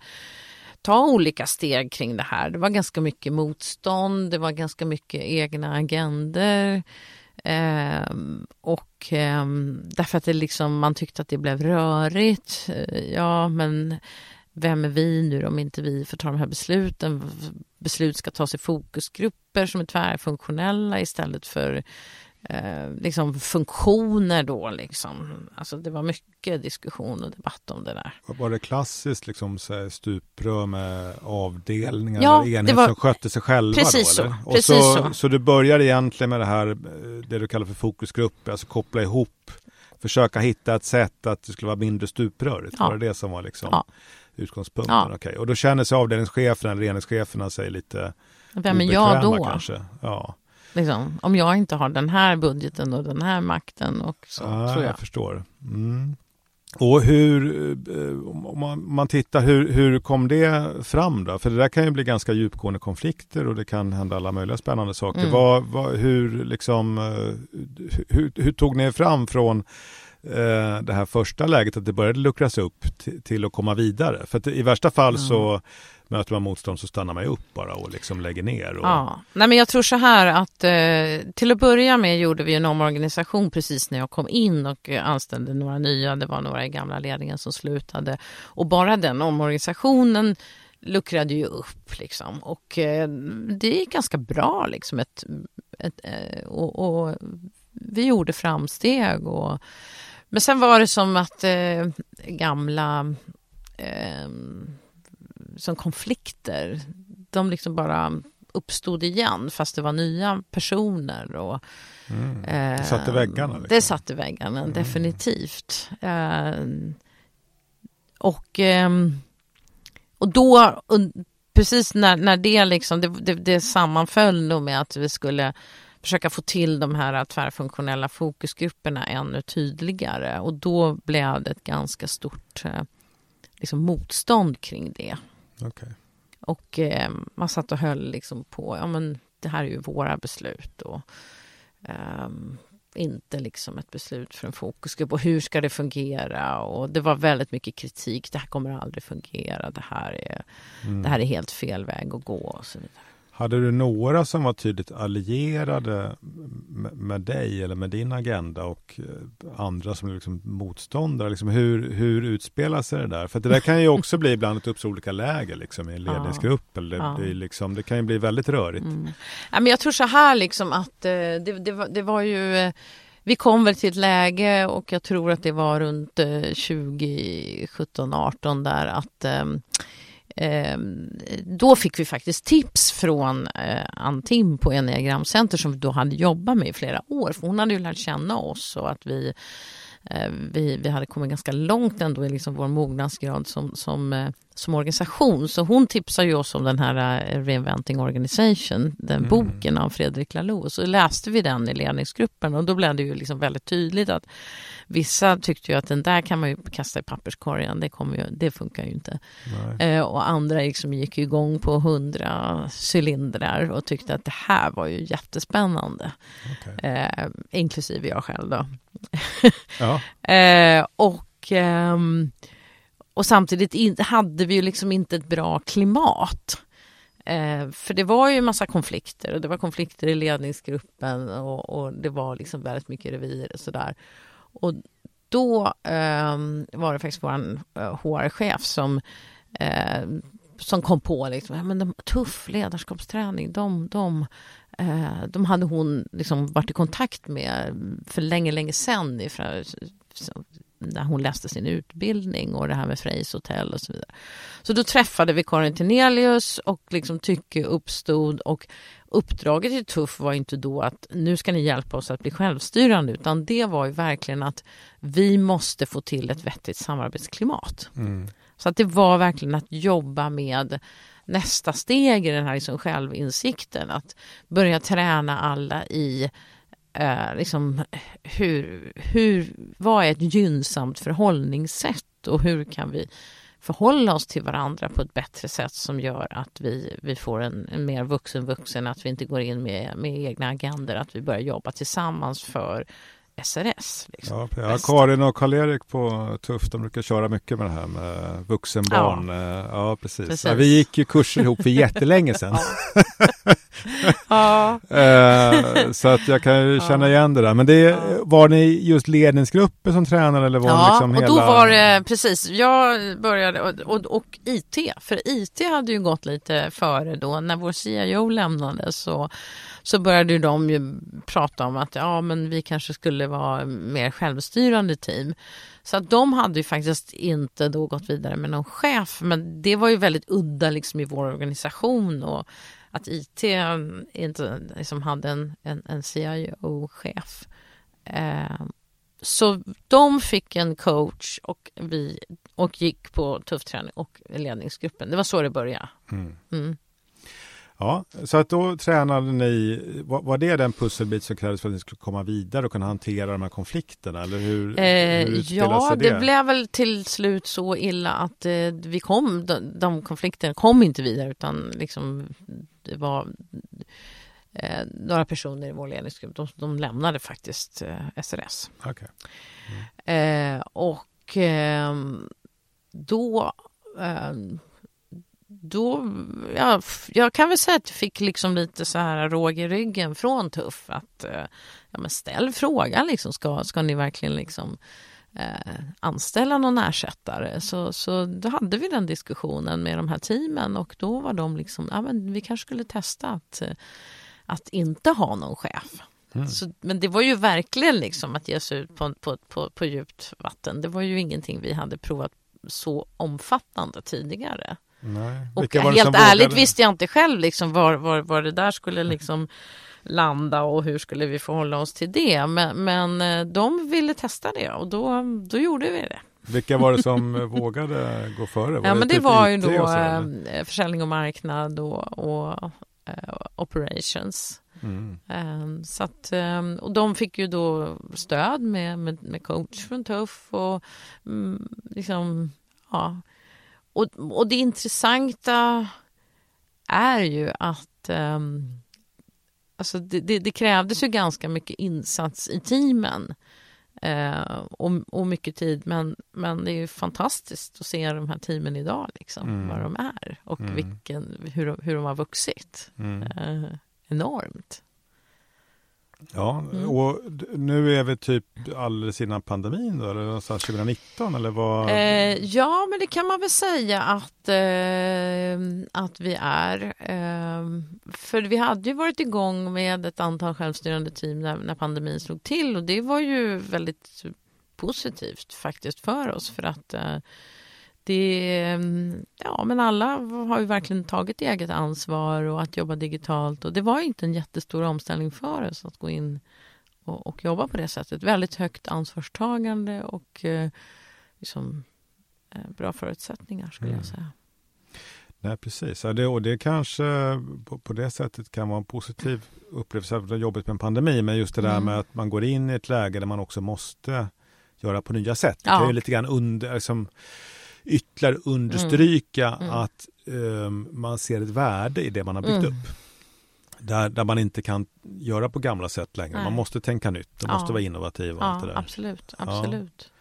[SPEAKER 1] ta olika steg kring det här. Det var ganska mycket motstånd, det var ganska mycket egna agender. Eh, och eh, därför att det liksom, man tyckte att det blev rörigt. Eh, ja, men vem är vi nu om inte vi får ta de här besluten? Beslut ska tas i fokusgrupper som är tvärfunktionella istället för eh, liksom funktioner då liksom. Alltså det var mycket diskussion och debatt om det där.
[SPEAKER 2] Var det klassiskt liksom så stuprör med avdelningar
[SPEAKER 1] Ja,
[SPEAKER 2] eller enheter
[SPEAKER 1] var-
[SPEAKER 2] som skötte sig själva
[SPEAKER 1] Precis
[SPEAKER 2] då?
[SPEAKER 1] så,
[SPEAKER 2] Eller? Och
[SPEAKER 1] precis
[SPEAKER 2] så,
[SPEAKER 1] så.
[SPEAKER 2] så du började egentligen med det här, eh, det du kallar för fokusgrupper, alltså koppla ihop, försöka hitta ett sätt att det skulle vara mindre stuprörigt.
[SPEAKER 1] Ja.
[SPEAKER 2] Var det det som var liksom
[SPEAKER 1] Ja.
[SPEAKER 2] utgångspunkten?
[SPEAKER 1] Ja.
[SPEAKER 2] Okej. Och då känner sig avdelningscheferna, eller enhetscheferna sig lite
[SPEAKER 1] Vem är jag då?
[SPEAKER 2] Kanske. Ja,
[SPEAKER 1] Liksom, om jag inte har den här budgeten och den här makten och så
[SPEAKER 2] ja
[SPEAKER 1] tror
[SPEAKER 2] jag.
[SPEAKER 1] jag.
[SPEAKER 2] förstår. Mm. Och hur, eh, om man, tittar, hur, hur kom det fram då? För det där kan ju bli ganska djupgående konflikter och det kan hända alla möjliga spännande saker.
[SPEAKER 1] Mm.
[SPEAKER 2] Vad, vad, hur, liksom, eh, hur, hur tog ni er fram från eh, det här första läget att det började luckras upp till, att komma vidare? För i värsta fall så möter man motstånd så stannar man ju upp bara och liksom lägger ner. Och,
[SPEAKER 1] Ja. Nej, men jag tror så här att eh, till att börja med gjorde vi en omorganisation precis när jag kom in och anställde några nya. Det var några i gamla ledningen som slutade och bara den omorganisationen luckrade ju upp liksom och eh, det gick ganska bra liksom ett, ett, eh, och, och vi gjorde framsteg. Och, men sen var det som att eh, gamla eh, som konflikter, de liksom bara uppstod igen fast det var nya personer. Och,
[SPEAKER 2] mm. Det satte väggarna? Liksom.
[SPEAKER 1] Det satte väggarna, mm. definitivt. Eh, och, eh, och då, precis när, när det liksom, det, det, det sammanföll nog med att vi skulle försöka få till de här tvärfunktionella fokusgrupperna ännu tydligare och då blev det ett ganska stort eh, liksom, motstånd kring det.
[SPEAKER 2] Okay.
[SPEAKER 1] Och eh, man satt och höll liksom på, ja men det här är ju våra beslut och eh, inte liksom ett beslut för en fokusgrupp och hur ska det fungera och det var väldigt mycket kritik, det här kommer aldrig fungera, det här är, mm. det här är helt fel väg att gå och så vidare.
[SPEAKER 2] Hade du några som var tydligt allierade med dig eller med din agenda och eh, andra som är liksom motståndare? Liksom hur, hur utspelar sig det där? För det där kan ju också bli ibland att uppstå olika läger liksom, i en ledningsgrupp. Ja. Eller det, ja. liksom, det kan ju bli väldigt rörigt. Mm.
[SPEAKER 1] Ja, men jag tror så här liksom att eh, det, det, var, det var ju eh, vi kom väl till ett läge och jag tror att det var runt 2017, 18 där att Ehm, då fick vi faktiskt tips från eh, Antim på Enneagramcenter som vi då hade jobbat med i flera år. För hon hade ju lärt känna oss och att vi, eh, vi, vi hade kommit ganska långt ändå i liksom vår mognadsgrad som, som, eh, som organisation. Så hon tipsade ju oss om den här uh, Reinventing Organization, den mm. boken av Fredrik Laloux. Så läste vi den i ledningsgruppen och då blev det ju liksom väldigt tydligt att Vissa tyckte ju att den där kan man ju kasta i papperskorgen, det, kommer ju, det funkar ju inte. Eh, och andra liksom gick igång på hundra cylindrar och tyckte att det här var ju jättespännande. Okay. Eh, inklusive jag själv då. ja. <laughs> eh, och, ehm, och samtidigt hade vi ju liksom inte ett bra klimat. Eh, för det var ju en massa konflikter och det var konflikter i ledningsgruppen och, och det var liksom väldigt mycket revir och sådär. Och då eh, var det faktiskt vår eh, HR-chef som, eh, som kom på liksom, ja, men de, tuff ledarskapsträning, de, de, eh, de hade hon liksom varit i kontakt med för länge, länge sedan ifrån, när hon läste sin utbildning och det här med Freys hotell och så vidare. Så då träffade vi Karin Tenelius och liksom tycke uppstod och uppdraget i Tuff var inte då att nu ska ni hjälpa oss att bli självstyrande utan det var ju verkligen att vi måste få till ett vettigt samarbetsklimat. Mm. Så att det var verkligen att jobba med nästa steg i den här liksom självinsikten. Att börja träna alla i eh, liksom, hur, hur, vad är ett gynnsamt förhållningssätt? Och hur kan vi förhålla oss till varandra på ett bättre sätt som gör att vi, vi får en, en mer vuxen vuxen, att vi inte går in med, med egna agender, att vi börjar jobba tillsammans för SRS.
[SPEAKER 2] Liksom. Ja, ja, Karin och Karl-Erik på Tuff, de brukar köra mycket med det här med vuxenbarn. Ja, eh, ja precis. precis. Ja, vi gick ju kurser ihop för jättelänge sedan. ja. <laughs> Eh, så att jag kan ju känna igen det där. Men det, var ni just ledningsgrupper som tränade eller var
[SPEAKER 1] ja,
[SPEAKER 2] liksom hela...
[SPEAKER 1] och då var det precis. Jag började och, och, och, IT, för IT hade ju gått lite före då när vår CIO lämnade så så började de ju prata om att ja, men vi kanske skulle vara mer självstyrande team. Så att de hade ju faktiskt inte då gått vidare med någon chef, men det var ju väldigt udda liksom i vår organisation och att IT inte liksom hade en, en, en CIO-chef. Eh, så de fick en coach och vi och gick på tuffträning och ledningsgruppen. Det var så det började. Mm. Mm.
[SPEAKER 2] Ja, så att då tränade ni, var, var det den pusselbit som krävdes för att ni skulle komma vidare och kunna hantera de här konflikterna? Eller hur,
[SPEAKER 1] eh, hur ja, det? det? blev väl till slut så illa att eh, vi kom, de, de konflikterna kom inte vidare utan liksom det var eh, några personer i vår ledningsgrupp, de, de lämnade faktiskt eh, SRS.
[SPEAKER 2] Okay.
[SPEAKER 1] Mm. och ehm, då ehm, då, ja, jag kan väl säga att jag fick liksom lite så här råg i ryggen från Tuff att eh, ja, men ställ frågan liksom, ska, ska ni verkligen liksom eh, anställa någon ersättare? Så, så då hade vi den diskussionen med de här teamen och då var de liksom, ja men vi kanske skulle testa att, att inte ha någon chef. Mm. Så, men det var ju verkligen liksom att ge sig ut på, på, på, på djupt vatten. Det var ju ingenting vi hade provat så omfattande tidigare.
[SPEAKER 2] Nej.
[SPEAKER 1] Och helt ärligt visste jag inte själv liksom var, var, var det där skulle liksom landa och hur skulle vi förhålla oss till det. Men, men eh, de ville testa det och då, då gjorde vi det.
[SPEAKER 2] Vilka var det som <laughs> vågade gå före?
[SPEAKER 1] Var ja, det men det typ var ju då så, eh, försäljning och marknad och, och uh, operations. Mm. Um, så att, um, och de fick ju då stöd med, med, med coach från Tuff och um, liksom, ja. Och, och det intressanta är ju att um, alltså det, det, det, krävdes ju ganska mycket insats i teamen eh, och, och mycket tid. Men, men det är ju fantastiskt att se de här teamen idag, liksom, mm. vad de är och mm. vilken, hur, hur de har vuxit. Mm. Eh, enormt.
[SPEAKER 2] Ja, mm. och nu är vi typ alldeles innan pandemin då, eller någonstans 2019 eller vad?
[SPEAKER 1] Eh, ja, men det kan man väl säga att, eh, att vi är. Eh, för vi hade ju varit igång med ett antal självstyrande team när, när pandemin slog till och det var ju väldigt positivt faktiskt för oss för att eh, det, ja, men alla har ju verkligen tagit eget ansvar och att jobba digitalt. Och det var inte en jättestor omställning för oss att gå in och, och jobba på det sättet. Väldigt högt ansvarstagande och eh, liksom, eh, bra förutsättningar skulle mm. jag säga.
[SPEAKER 2] Nej, precis. Ja, det, och det kanske på, på, det sättet kan vara en positiv upplevelse. Det är jobbigt med en pandemi, men just det där mm. med att man går in i ett läge där man också måste göra på nya sätt. Ja. Det kan ju lite grann under, liksom, ytterligare understryka mm. Mm. att um, man ser ett värde i det man har byggt mm. upp. Där, där man inte kan göra på gamla sätt längre. Nej. Man måste tänka nytt, man ja. måste vara innovativ. Och
[SPEAKER 1] ja,
[SPEAKER 2] allt det där.
[SPEAKER 1] Absolut, absolut.
[SPEAKER 2] Ja.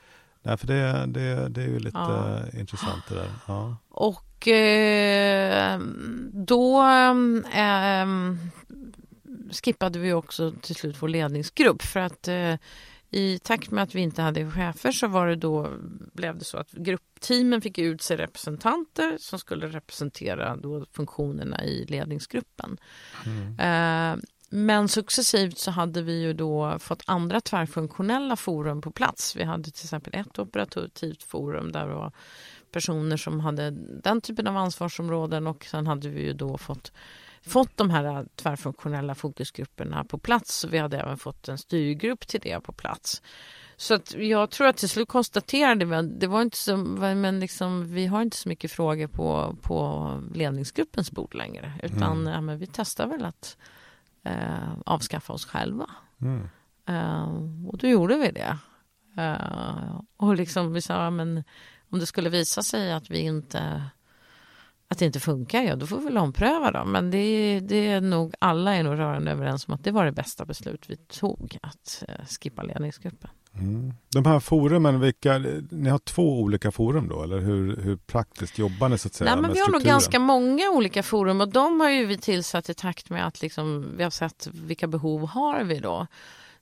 [SPEAKER 2] Nej, för det, det, det är ju lite ja. intressant det där. Ja.
[SPEAKER 1] Och eh, då eh, skippade vi också till slut vår ledningsgrupp för att eh, i takt med att vi inte hade chefer så var det då, blev det så att gruppteamen fick utse representanter som skulle representera då funktionerna i ledningsgruppen. Mm. Eh, men successivt så hade vi ju då fått andra tvärfunktionella forum på plats. Vi hade till exempel ett operativt forum där det var personer som hade den typen av ansvarsområden och sen hade vi ju då fått fått de här tvärfunktionella fokusgrupperna på plats. Så vi hade även fått en styrgrupp till det på plats. Så att jag tror att till slut konstaterade vi att det var inte så, men liksom, vi har inte så mycket frågor på, på ledningsgruppens bord längre. Utan mm. ja, men vi testar väl att eh, avskaffa oss själva. Mm. Eh, och då gjorde vi det. Eh, och liksom vi sa, men om det skulle visa sig att vi inte att det inte funkar, ja då får vi väl ompröva då. Men det, det är nog, alla är nog rörande överens om att det var det bästa beslut vi tog, att eh, skippa ledningsgruppen.
[SPEAKER 2] Mm. De här forumen, vilka, ni har två olika forum då, eller hur, hur praktiskt jobbar ni så att säga?
[SPEAKER 1] Nej, men vi har nog ganska många olika forum och de har ju vi tillsatt i takt med att liksom, vi har sett vilka behov har vi då.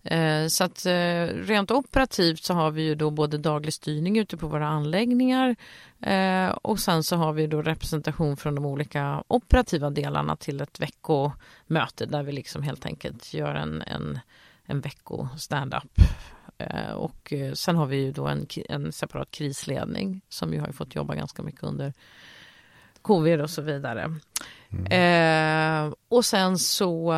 [SPEAKER 1] Eh, så att eh, rent operativt så har vi ju då både daglig styrning ute på våra anläggningar eh, och sen så har vi då representation från de olika operativa delarna till ett veckomöte där vi liksom helt enkelt gör en, en, en vecko stand-up. Och sen har vi ju då en, en separat krisledning som ju har fått jobba ganska mycket under covid och så vidare. Mm. Eh, och sen så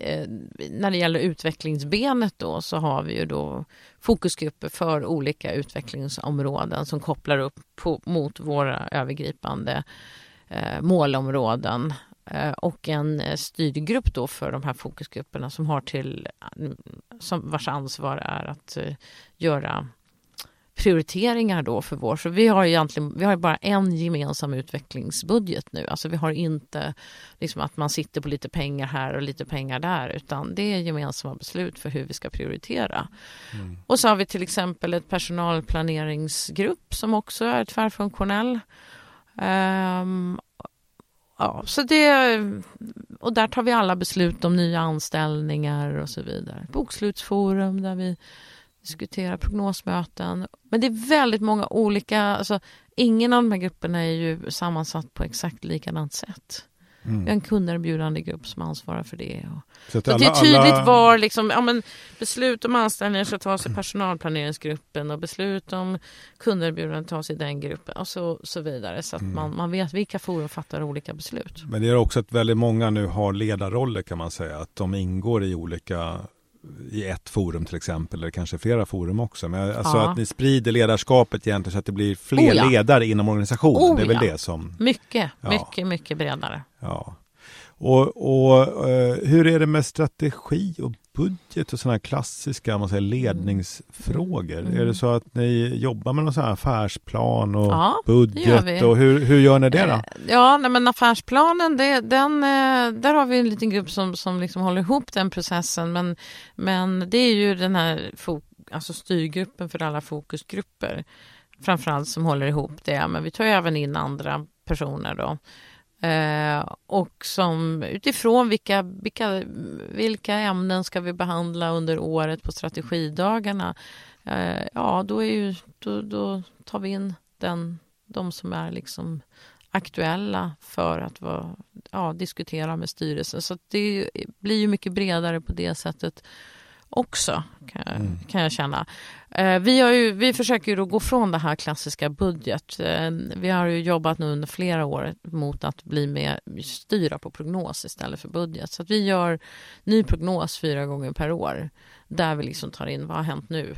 [SPEAKER 1] Eh, när det gäller utvecklingsbenet då så har vi ju då fokusgrupper för olika utvecklingsområden som kopplar upp på, mot våra övergripande eh, målområden. Eh, och en eh, styrgrupp då för de här fokusgrupperna som har till eh, som vars ansvar är att eh, göra prioriteringar då för vår. Så vi har egentligen vi har bara en gemensam utvecklingsbudget nu. Alltså vi har inte liksom att man sitter på lite pengar här och lite pengar där utan det är gemensamma beslut för hur vi ska prioritera. Mm. Och så har vi till exempel ett personalplaneringsgrupp som också är tvärfunktionell. Um, ja, så det, och där tar vi alla beslut om nya anställningar och så vidare. Bokslutsforum där vi diskutera prognosmöten. Men det är väldigt många olika, alltså ingen av de här grupperna är ju sammansatt på exakt likadant sätt. Mm. Vi har en kunderbjudande grupp som ansvarar för det. Och,
[SPEAKER 2] så,
[SPEAKER 1] så
[SPEAKER 2] alla,
[SPEAKER 1] det är tydligt
[SPEAKER 2] alla...
[SPEAKER 1] var liksom, ja, men beslut om anställningar ska tas i personalplaneringsgruppen och beslut om kunderbjudande tas i den gruppen och så, så vidare. Så att mm. man, man vet vilka forum fattar olika beslut.
[SPEAKER 2] Men det är också att väldigt många nu har ledarroller kan man säga. Att de ingår i olika i ett forum till exempel, eller kanske flera forum också. Men alltså ja. att ni sprider ledarskapet egentligen så att det blir fler oh ja. ledare inom organisationen. Oh det är väl ja. det som...
[SPEAKER 1] Mycket, mycket, mycket bredare.
[SPEAKER 2] Ja. Och, och uh, hur är det med strategi och budget och sådana här klassiska man säger, ledningsfrågor? Mm. Är det så att ni jobbar med någon sån här affärsplan och ja, budget? Och hur, hur gör ni det då? Eh,
[SPEAKER 1] ja, nej, men affärsplanen, det, den, eh, där har vi en liten grupp som, som liksom håller ihop den processen. Men, men det är ju den här alltså styrgruppen för alla fokusgrupper framförallt som håller ihop det. Men vi tar ju även in andra personer då. Eh, och som utifrån vilka, vilka, vilka ämnen ska vi behandla under året på strategidagarna. Eh, ja, då, är ju, då, då tar vi in den, de som är liksom aktuella för att vara, ja, diskutera med styrelsen. Så det blir ju mycket bredare på det sättet också, kan jag, mm. kan jag känna. Eh, vi, har ju, vi försöker ju gå från det här klassiska budget. Eh, vi har ju jobbat nu under flera år mot att bli mer styra på prognos istället för budget. Så att vi gör ny prognos fyra gånger per år där vi liksom tar in vad har hänt nu?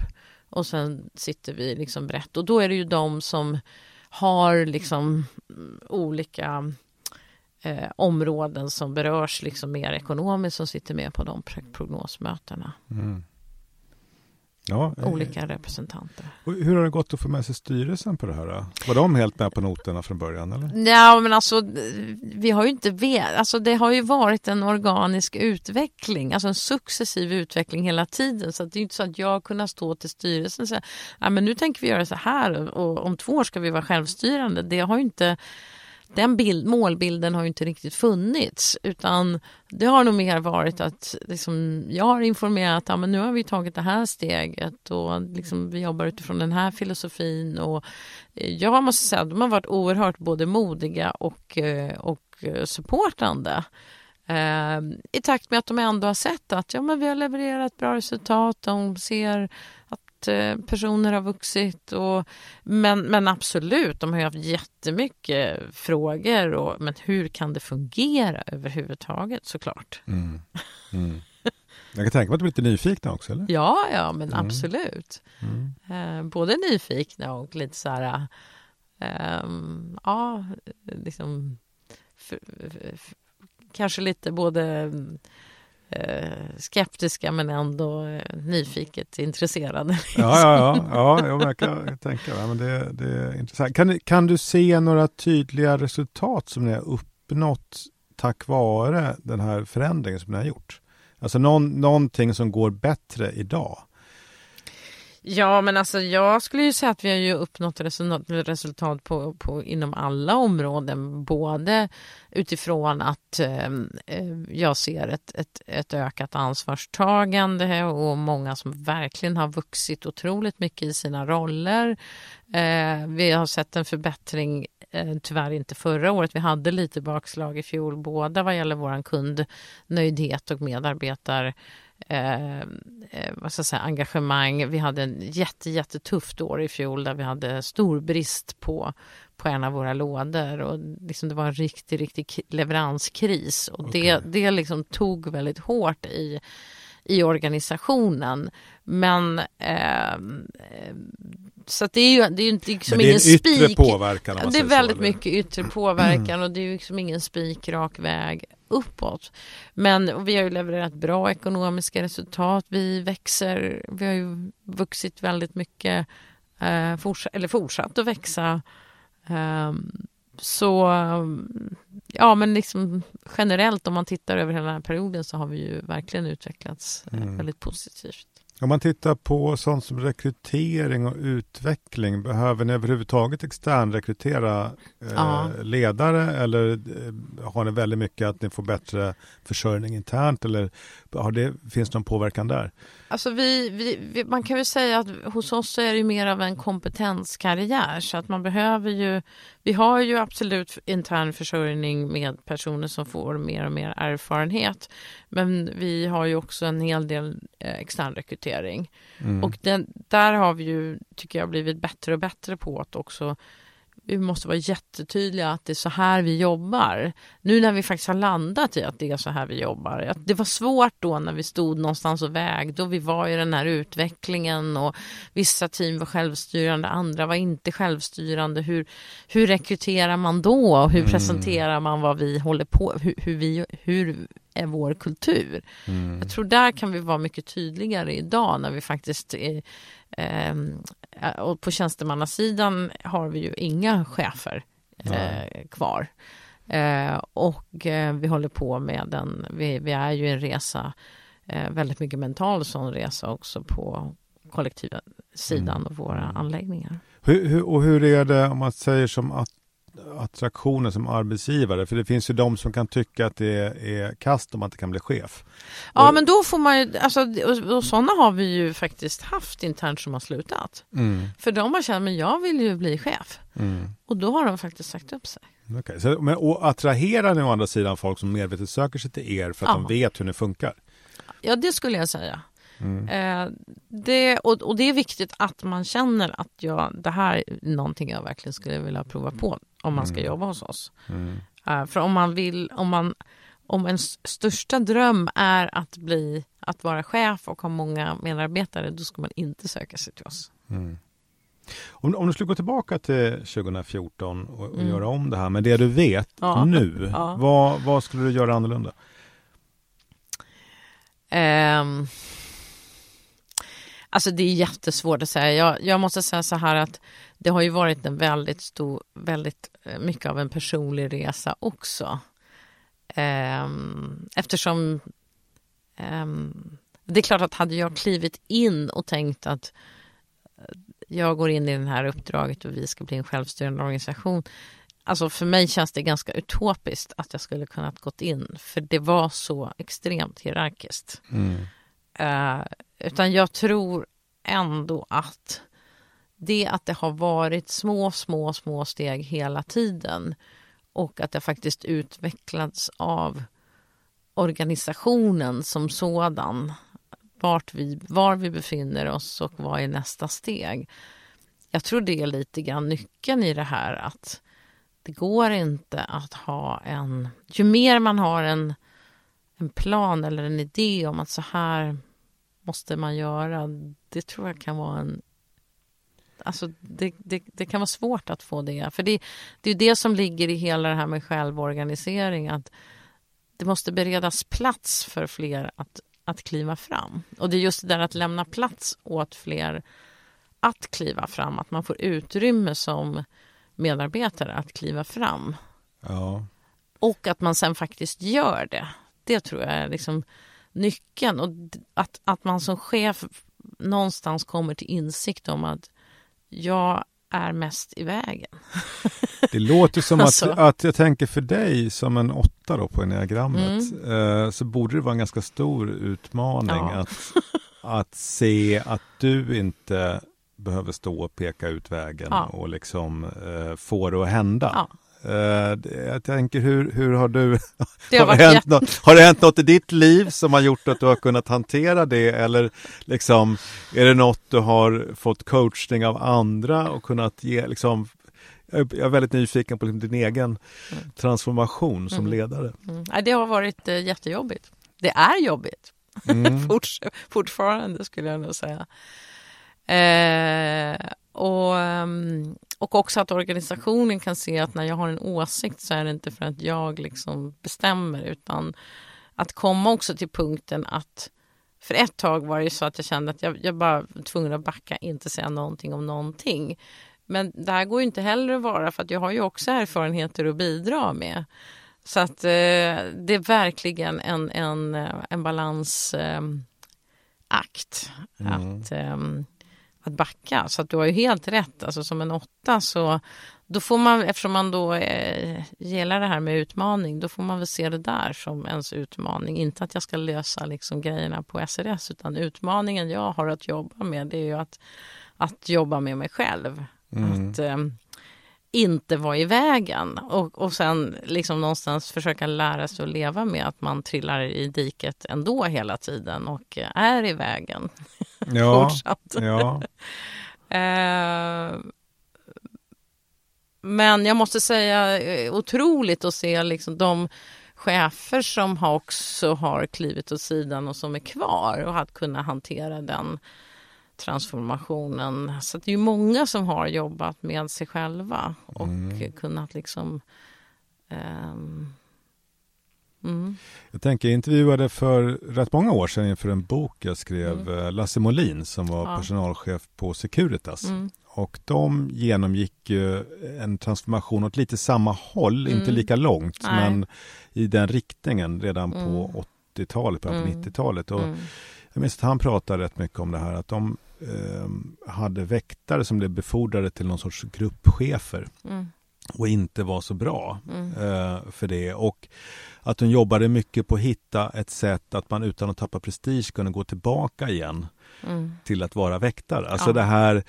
[SPEAKER 1] Och sen sitter vi liksom brett och då är det ju de som har liksom olika eh, områden som berörs liksom mer ekonomiskt som sitter med på de prognosmötena. Mm. Ja, eh, Olika representanter.
[SPEAKER 2] hur har det gått att få med sig styrelsen på det här? Då? Var de helt med på noterna från början? Eller?
[SPEAKER 1] Ja, men alltså vi har ju inte vet, alltså det har ju varit en organisk utveckling, alltså en successiv utveckling hela tiden. Så det är inte så att jag kunnat stå till styrelsen och säga, ja men nu tänker vi göra så här och om två år ska vi vara självstyrande. Det har ju inte den bild, målbilden har ju inte riktigt funnits utan det har nog mer varit att liksom, jag har informerat att ja, nu har vi tagit det här steget och liksom, vi jobbar utifrån den här filosofin och eh, jag måste säga att de har varit oerhört både modiga och, eh, och supportande. Eh, I takt med att de ändå har sett att ja, men vi har levererat bra resultat, de ser att Eh, personer har vuxit. Och, men, men absolut, de har ju haft jättemycket frågor. Och, men hur kan det fungera överhuvudtaget såklart? Mm.
[SPEAKER 2] Mm. Jag kan tänka mig att du blir lite nyfikna också? Eller?
[SPEAKER 1] Ja, ja men mm. absolut. Mm. Eh, både nyfikna och lite så här... Eh, ja, liksom... För, för, kanske lite både skeptiska men ändå eh, nyfiket intresserade.
[SPEAKER 2] Liksom. Ja, ja, ja, <laughs> ja jag kan tänka det. Men det, det är intressant. Kan, kan du se några tydliga resultat som ni har uppnått tack vare den här förändringen som ni har gjort? Alltså någon, någonting som går bättre idag?
[SPEAKER 1] Ja, men alltså jag skulle ju säga att vi har ju uppnått resultat på, på, inom alla områden. Både utifrån att ehm, eh, jag ser ett, ett, ett, ökat ansvarstagande och många som verkligen har vuxit otroligt mycket i sina roller. Eh, vi har sett en förbättring eh, tyvärr inte förra året. Vi hade lite bakslag i fjol, båda vad gäller vår kundnöjdhet och medarbetar eh, eh, vad ska jag säga, engagemang. Vi hade en jätte, jättetufft år i fjol där vi hade stor brist på, på en av våra lådor. Och liksom det var en riktig, riktig leveranskris. Och okay. det, det liksom tog väldigt hårt i, i organisationen. Men eh, så det är ju, det är ju liksom
[SPEAKER 2] det är
[SPEAKER 1] ingen
[SPEAKER 2] yttre
[SPEAKER 1] spik.
[SPEAKER 2] påverkan.
[SPEAKER 1] Det är väldigt så, mycket yttre påverkan och det är ju liksom ingen spikrak väg uppåt. Men vi har ju levererat bra ekonomiska resultat. Vi växer, vi har ju vuxit väldigt mycket, eh, fortsatt, eller fortsatt att växa. Eh, så ja, men liksom generellt om man tittar över hela den här perioden så har vi ju verkligen utvecklats eh, mm. väldigt positivt.
[SPEAKER 2] Om man tittar på sånt som rekrytering och utveckling, behöver ni överhuvudtaget externrekrytera eh, ja. ledare eller eh, har ni väldigt mycket att ni får bättre försörjning internt eller har det, finns det någon påverkan där?
[SPEAKER 1] Alltså vi, vi, vi, man kan väl säga att hos oss är det mer av en kompetenskarriär så att man behöver ju vi har ju absolut intern försörjning med personer som får mer och mer erfarenhet. Men vi har ju också en hel del eh, extern rekrytering. Mm. Och den, där har vi ju, tycker jag, blivit bättre och bättre på att också vi måste vara jättetydliga att det är så här vi jobbar. Nu när vi faktiskt har landat i att det är så här vi jobbar. det var svårt då när vi stod någonstans och vägde och vi var i den här utvecklingen och vissa team var självstyrande, andra var inte självstyrande. Hur, hur rekryterar man då? Hur mm. presenterar man vad vi håller på hur, hur vi, hur är vår kultur? Mm. Jag tror där kan vi vara mycket tydligare idag när vi faktiskt är, eh, och på tjänstemannasidan har vi ju inga chefer eh, kvar. Eh, och eh, vi håller på med den, vi, vi är ju en resa, eh, väldigt mycket mental sån resa också på kollektiva sidan mm. och våra mm. anläggningar.
[SPEAKER 2] Hur, hur, och hur är det om man säger som att attraktionen som arbetsgivare? För det finns ju de som kan tycka att det är kast om att det kan bli chef.
[SPEAKER 1] Ja, och... men då får man ju, alltså, och, och sådana har vi ju faktiskt haft internt som har slutat. Mm. För de har känt, men jag vill ju bli chef. Mm. Och då har de faktiskt sagt upp sig.
[SPEAKER 2] Okay. Så, men, och attraherar ni å andra sidan folk som medvetet söker sig till er för att ja. de vet hur ni funkar?
[SPEAKER 1] Ja, det skulle jag säga. Mm. Eh, det, och, och, det är viktigt att man känner att jag, det här är någonting jag verkligen skulle vilja prova på om man ska mm. jobba hos oss. Uh, för om man vill, om man om ens största dröm är att bli att vara chef och ha många medarbetare, då ska man inte söka sig till oss. Mm.
[SPEAKER 2] Om, om, du skulle gå tillbaka till 2014 och, och mm. göra om det här med det du vet ja. nu, ja. Vad, vad, skulle du göra annorlunda?
[SPEAKER 1] Um, alltså det är jättesvårt att säga. Jag, jag måste säga så här att det har ju varit en väldigt stor, väldigt eh, mycket av en personlig resa också. Ehm, eftersom ehm, det är klart att hade jag klivit in och tänkt att eh, jag går in i det här uppdraget och vi ska bli en självstyrande organisation. Alltså för mig känns det ganska utopiskt att jag skulle kunnat gått in för det var så extremt hierarkiskt. Mm. Uh, utan jag tror ändå att det att det har varit små, små, små steg hela tiden och att det faktiskt utvecklats av organisationen som sådan. Vart vi, var vi befinner oss och vad är nästa steg. Jag tror det är lite grann nyckeln i det här att det går inte att ha en... Ju mer man har en, en plan eller en idé om att så här måste man göra, det tror jag kan vara en Alltså det, det, det, kan vara svårt att få det. För det, det är det som ligger i hela det här med självorganisering. Att det måste beredas plats för fler att, att kliva fram. Och det är just det där att lämna plats åt fler att kliva fram. Att man får utrymme som medarbetare att kliva fram. Ja. Och att man sen faktiskt gör det. Det tror jag är liksom nyckeln. Och att, att man som chef någonstans kommer till insikt om att jag är mest i vägen. <laughs>
[SPEAKER 2] Det låter som alltså. att, att jag tänker för dig som en åtta då på enneagrammet mm. eh, så borde det vara en ganska stor utmaning ja. att, att se att du inte behöver stå och peka ut vägen ja. och liksom eh, få det att hända. Ja. Uh, jag tänker, hur, hur har du... <laughs> Det har, har, det hänt något, har det hänt något i ditt liv som har gjort att du har kunnat hantera det? Eller liksom, är det något du har fått coachning av andra och kunnat ge? Liksom, jag är väldigt nyfiken på liksom din egen mm. transformation som mm. ledare.
[SPEAKER 1] Mm. Det har varit eh, jättejobbigt. Det är jobbigt. Mm. <laughs> Forts fortfarande skulle jag nog säga. Eh, och, ehm, och också att organisationen kan se att när jag har en åsikt så är det inte för att jag liksom bestämmer utan att komma också till punkten att för ett tag var det så att jag kände att jag, jag bara var tvungen att backa, inte säga någonting om någonting. Men det här går ju inte heller att vara för att jag har ju också erfarenheter att bidra med. Så att eh, det är verkligen en, en, en balansakt. Eh, mm. Att eh, att backa. Så att du har ju helt rätt, alltså som en åtta så då får man, eftersom man då eh, gillar det här med utmaning, då får man väl se det där som ens utmaning. Inte att jag ska lösa liksom grejerna på SRS, utan utmaningen jag har att jobba med, det är ju att, att jobba med mig själv. Mm. Att, eh, inte vara i vägen och, och sen liksom någonstans försöka lära sig att leva med att man trillar i diket ändå hela tiden och är i vägen. <laughs>
[SPEAKER 2] Ja, ja. <laughs>
[SPEAKER 1] eh, men jag måste säga eh, otroligt att se liksom de chefer som också har klivit åt sidan och som är kvar och att kunna hantera den transformationen. Så det är många som har jobbat med sig själva och mm. kunnat liksom um,
[SPEAKER 2] Mm. Jag tänker, jag intervjuade för rätt många år sedan inför en bok jag skrev mm. Eh, Lasse Molin som var ja. personalchef på Securitas. Mm. Och de genomgick en transformation åt lite samma håll, inte mm. lika långt, Nej. men i den riktningen redan på 80-talet, mm. början på 90-talet. Och. Jag minns att han pratade rätt mycket om det här att de hade väktare som blev befordrade till någon sorts gruppchefer mm. och inte var så bra mm. eh, för det. Och att hon jobbade mycket på att hitta ett sätt att man utan att tappa prestige kunde gå tillbaka igen mm. till att vara väktare. Alltså ja. det här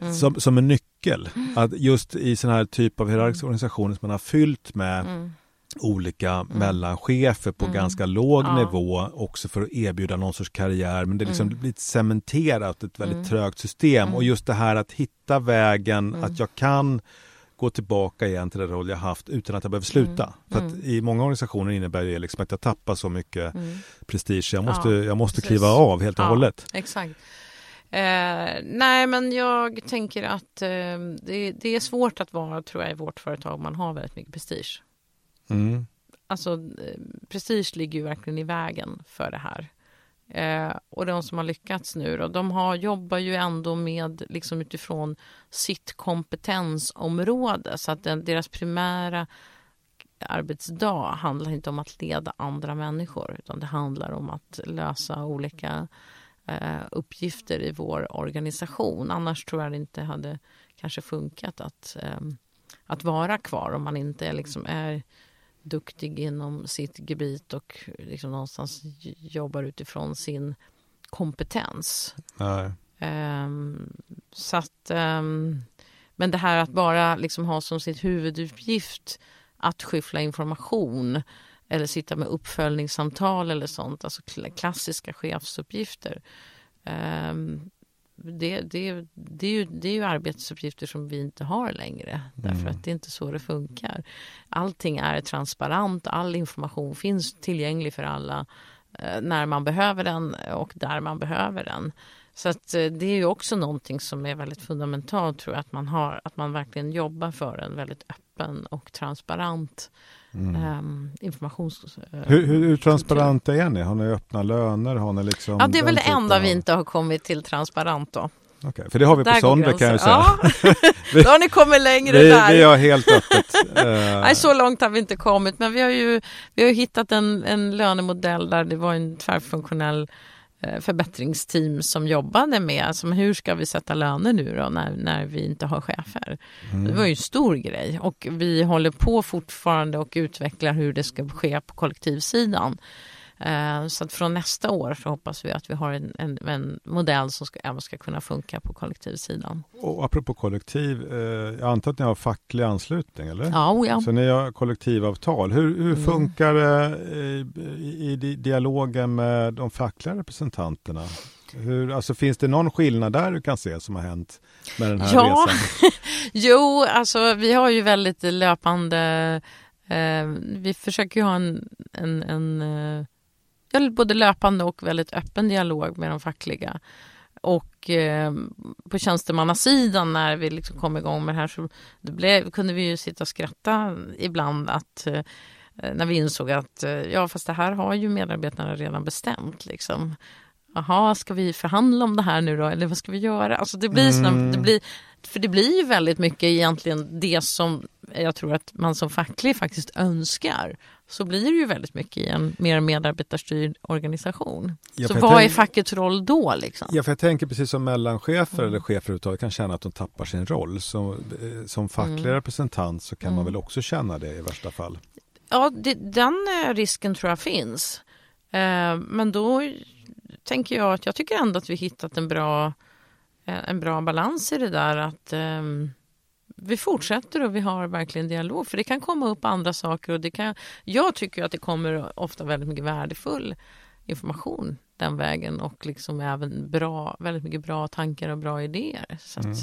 [SPEAKER 2] mm. som, som en nyckel. Att just i sån här typ av hierarkiska organisationer som man har fyllt med mm olika mm. mellanchefer på mm. ganska låg ja. nivå också för att erbjuda någon sorts karriär. Men det, liksom, mm. blir cementerat, ett väldigt mm. trögt system. Och mm. just det här att hitta vägen, mm. att jag kan gå tillbaka igen till den roll jag haft utan att jag behöver sluta. För att i många organisationer innebär det liksom att jag tappar så mycket prestige. Jag måste, ja, jag måste kliva av helt och ja, hållet.
[SPEAKER 1] Exakt. Eh, nej, men jag tänker att eh, det, det, är svårt att vara, tror jag, i vårt företag. Man har väldigt mycket prestige. Mm. Alltså, eh, prestige ligger ju verkligen i vägen för det här. Eh, och de som har lyckats nu då, de har, jobbar ju ändå med liksom utifrån sitt kompetensområde så att den, deras primära arbetsdag handlar inte om att leda andra människor utan det handlar om att lösa olika eh, uppgifter i vår organisation. Annars tror jag det inte hade kanske funkat att, eh, att vara kvar om man inte liksom är duktig inom sitt gebit och liksom någonstans jobbar utifrån sin kompetens. Um, så att, um, men det här att bara liksom ha som sitt huvuduppgift att skyffla information eller sitta med uppföljningssamtal eller sånt, alltså klassiska chefsuppgifter. Um, det, det, det, är ju, det är ju arbetsuppgifter som vi inte har längre. Därför mm. att det är inte så det funkar. Allting är transparent, all information finns tillgänglig för alla eh, när man behöver den och där man behöver den. Så att, eh, det är ju också någonting som är väldigt fundamentalt tror jag, att man, har, att man verkligen jobbar för en väldigt öppen och transparent Mm. Um, informations...
[SPEAKER 2] Uh, hur, hur, hur transparenta är ni? Har ni öppna löner? Har ni liksom
[SPEAKER 1] ja, det är väl det enda vi inte har kommit till transparent då.
[SPEAKER 2] Okay, för det har vi på Sonde kan jag säga.
[SPEAKER 1] Ja, <laughs> då har ni kommit längre
[SPEAKER 2] vi,
[SPEAKER 1] där.
[SPEAKER 2] Vi har helt öppet. <laughs>
[SPEAKER 1] Nej, så långt har vi inte kommit, men vi har ju vi har hittat en, en lönemodell där det var en tvärfunktionell Eh, förbättringsteam som jobbade med alltså, hur ska vi sätta löner nu då när, när vi inte har chefer. Mm. Det var ju en stor grej och vi håller på fortfarande och utvecklar hur det ska ske på kollektivsidan. Eh, så att från nästa år så hoppas vi att vi har en, en, en modell som ska, även ska kunna funka på kollektivsidan.
[SPEAKER 2] Och apropå kollektiv, eh, jag antar att ni har facklig anslutning? eller?
[SPEAKER 1] Ja, oh ja.
[SPEAKER 2] Så ni har kollektivavtal. Hur, hur mm. funkar det i, i dialogen med de fackliga representanterna? Hur, alltså, finns det någon skillnad där du kan se som har hänt med den här ja. resan? <laughs>
[SPEAKER 1] jo, alltså vi har ju väldigt löpande eh, vi försöker ju ha en, en, en eh, både löpande och väldigt öppen dialog med de fackliga. Och eh, på tjänstemannasidan när vi liksom kom igång med det här så det blev, kunde vi ju sitta och skratta ibland att eh, när vi insåg att eh, ja fast det här har ju medarbetarna redan bestämt liksom. Jaha, ska vi förhandla om det här nu då eller vad ska vi göra? Alltså det blir, mm. såna, det blir för det blir ju väldigt mycket egentligen det som jag tror att man som facklig faktiskt önskar så blir det ju väldigt mycket i en mer medarbetarstyrd organisation. Ja, så vad är fackets roll då? Liksom?
[SPEAKER 2] Ja, för jag tänker precis som mellanchefer mm. eller chefer överhuvudtaget kan känna att de tappar sin roll. Som, eh, som facklig mm. representant så kan mm. man väl också känna det i värsta fall?
[SPEAKER 1] Ja, det, den eh, risken tror jag finns. Eh, men då tänker jag att jag tycker ändå att vi hittat en bra, en bra balans i det där att um, vi fortsätter och vi har verkligen dialog för det kan komma upp andra saker och det kan, jag tycker att det kommer ofta väldigt mycket värdefull information den vägen och liksom även bra, väldigt mycket bra tankar och bra idéer. Så mm.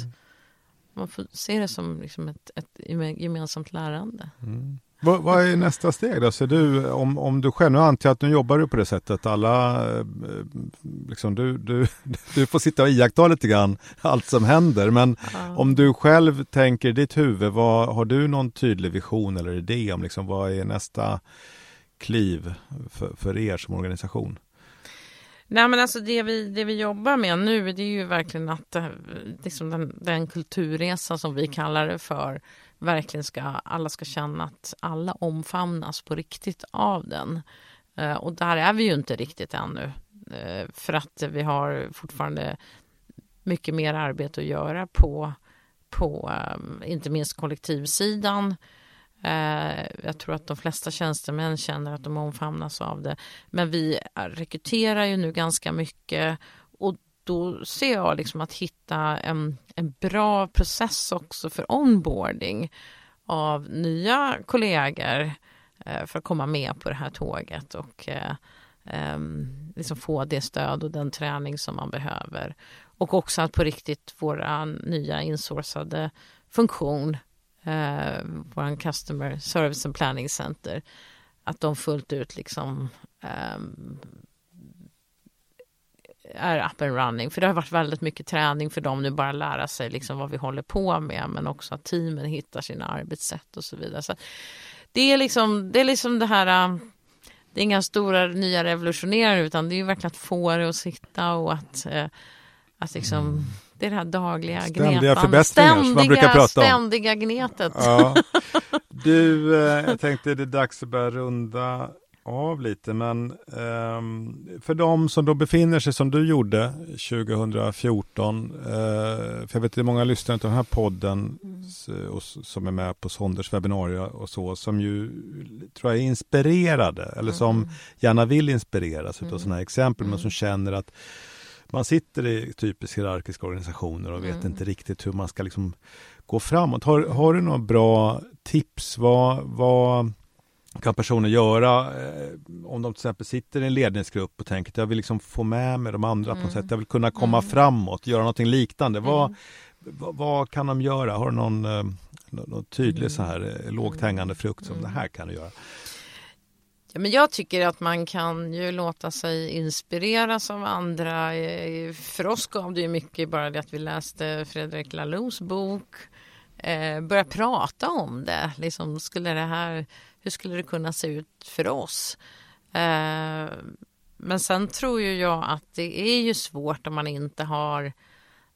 [SPEAKER 1] man får se det som liksom ett, ett gemensamt lärande.
[SPEAKER 2] Mm. Vad, vad, är nästa steg då? Ser du, om, om du själv, nu antar jag att nu jobbar du på det sättet, alla, eh, liksom, du, du, <laughs> du får sitta och iaktta lite grann allt som händer, men ja. om du själv tänker i ditt huvud, vad, har du någon tydlig vision eller idé om liksom, vad är nästa kliv för, för er som organisation?
[SPEAKER 1] Nej men alltså det vi, det vi jobbar med nu det är ju verkligen att eh, liksom den, den kulturresa som vi kallar det för verkligen ska, alla ska känna att alla omfamnas på riktigt av den. Eh, och där är vi ju inte riktigt ännu. Eh, för att vi har fortfarande mycket mer arbete att göra på, på eh, inte minst kollektivsidan jag tror att de flesta tjänstemän känner att de omfamnas av det. Men vi rekryterar ju nu ganska mycket och då ser jag liksom att hitta en, en bra process också för onboarding av nya kollegor eh, för att komma med på det här tåget och eh, liksom få det stöd och den träning som man behöver. Och också att på riktigt våra nya insourcade funktion eh, vår Customer Service and Planning Center, att de fullt ut liksom eh, är up and running. För det har varit väldigt mycket träning för dem nu bara lära sig liksom vad vi håller på med men också att teamen hittar sina arbetssätt och så vidare. Så det är liksom det, är liksom det här äh, det är inga stora nya revolutionerare utan det är verkligen att få det att sitta och att, äh, att liksom mm det är det här dagliga
[SPEAKER 2] Ständiga gnetan. förbättringar ständiga, som man brukar prata
[SPEAKER 1] om. Ständiga gnetet.
[SPEAKER 2] Ja. <laughs> Du, eh, jag tänkte det är dags att börja runda av lite, men eh, för de som då befinner sig som du gjorde 2014, eh, för jag vet att många lyssnare till den här podden mm. och, som är med på Sonders webbinarier och så, som ju tror jag är inspirerade, eller som mm. gärna vill inspireras mm. av sådana här exempel, men som mm. känner att man sitter i typiskt hierarkiska organisationer och vet mm. inte riktigt hur man ska liksom gå framåt. Har, har du några bra tips? Vad, vad kan personer göra eh, om de till exempel sitter i en ledningsgrupp och tänker att jag vill liksom få med mig de andra mm. på något mm. sätt. Jag vill kunna komma mm. framåt, göra någonting liknande. Vad, mm. vad, vad, kan de göra? Har du någon, eh, någon tydlig så här eh, lågt hängande frukt som det här kan du göra?
[SPEAKER 1] Ja, men jag tycker att man kan ju låta sig inspireras av andra. För oss gav det ju mycket bara det att vi läste Fredrik Lalous bok. Eh, börja prata om det. Liksom, skulle det här, hur skulle det kunna se ut för oss? Eh, men sen tror ju jag att det är ju svårt om man inte har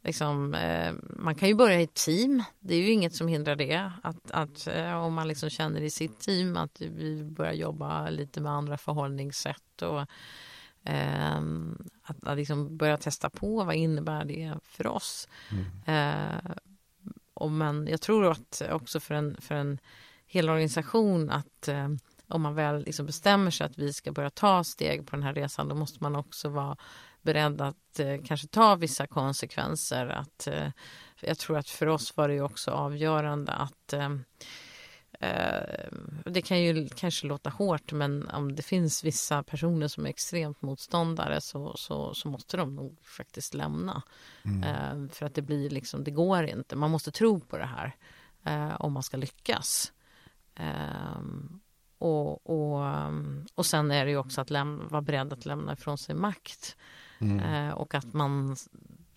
[SPEAKER 1] liksom, eh, man kan ju börja i ett team. Det är ju inget som hindrar det. Att, att eh, om man liksom känner i sitt team att vi börjar jobba lite med andra förhållningssätt och eh, att, att liksom börja testa på vad innebär det för oss. Mm. Eh, och men jag tror att också för en, för en hel organisation att eh, om man väl liksom bestämmer sig att vi ska börja ta steg på den här resan då måste man också vara beredd att eh, kanske ta vissa konsekvenser. Att, eh, jag tror att för oss var det också avgörande att eh, eh, det kan ju kanske låta hårt men om det finns vissa personer som är extremt motståndare så, så, så måste de nog faktiskt lämna. Mm. Eh, för att det blir liksom, det går inte. Man måste tro på det här om man ska lyckas. Och, och, och sen är det ju också att lämna, vara beredd att lämna ifrån sig makt. Mm. Eh, och att man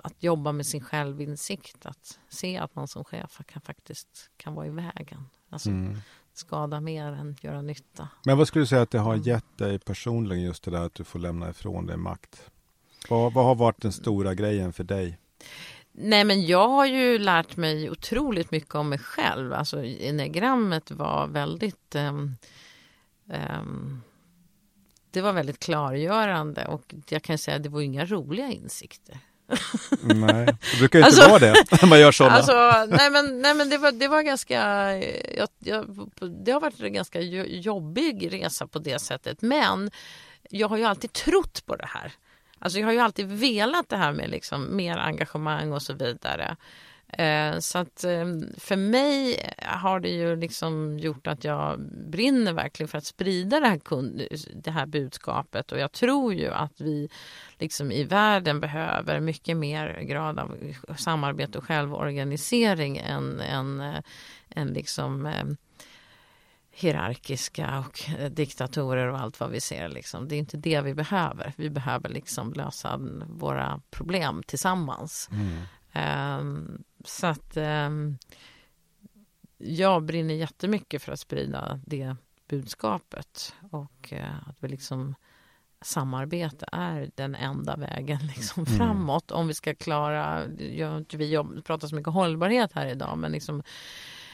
[SPEAKER 1] att jobba med sin självinsikt, att se att man som chef kan faktiskt kan vara i vägen. Alltså mm. skada mer än göra nytta.
[SPEAKER 2] Men vad skulle du säga att det har mm. gett dig personligen just det där att du får lämna ifrån dig makt? Vad, vad har varit den stora grejen för dig?
[SPEAKER 1] Nej men jag har ju lärt mig otroligt mycket om mig själv. Alltså enegrammet var väldigt um, um, det var väldigt klargörande och jag kan säga att det var inga roliga insikter.
[SPEAKER 2] nej, det brukar ju inte alltså, vara det när man gör sådana.
[SPEAKER 1] Alltså, nej men, nej, men det, var, det var ganska, jag, jag, det har varit en ganska jobbig resa på det sättet. Men jag har ju alltid trott på det här. Alltså jag har ju alltid velat det här med liksom mer engagemang och så vidare. Eh, så att eh, för mig har det ju liksom gjort att jag brinner verkligen för att sprida det här, kund, det här budskapet och jag tror ju att vi liksom i världen behöver mycket mer grad av samarbete och självorganisering än, än, eh, än liksom eh, hierarkiska och diktatorer och allt vad vi ser. Liksom. Det är inte det vi behöver. Vi behöver liksom lösa våra problem tillsammans. Mm. Um, så att um, jag brinner jättemycket för att sprida det budskapet och uh, att vi liksom samarbete är den enda vägen <laughs> liksom mm. framåt om vi ska klara, jag, vi pratar så mycket hållbarhet här idag men liksom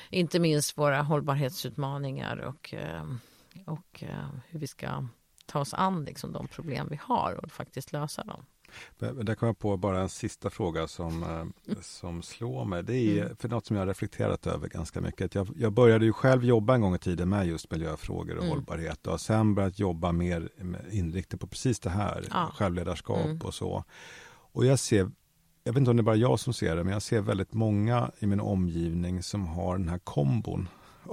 [SPEAKER 1] inte minst våra hållbarhetsutmaningar och, ehm, och uh, hur vi ska ta oss an liksom, de problem vi har och faktiskt lösa dem.
[SPEAKER 2] Men där kom jag på bara en sista fråga som, eh, som slår mig. Det är mm. för något som jag har reflekterat över ganska mycket. Jag, jag började ju själv jobba en gång i tiden med just miljöfrågor och mm. hållbarhet och har sen börjat jobba mer inriktat på precis det här, ja. självledarskap mm. och så. Och jag ser, jag vet inte om det är bara jag som ser det, men jag ser väldigt många i min omgivning som har den här kombon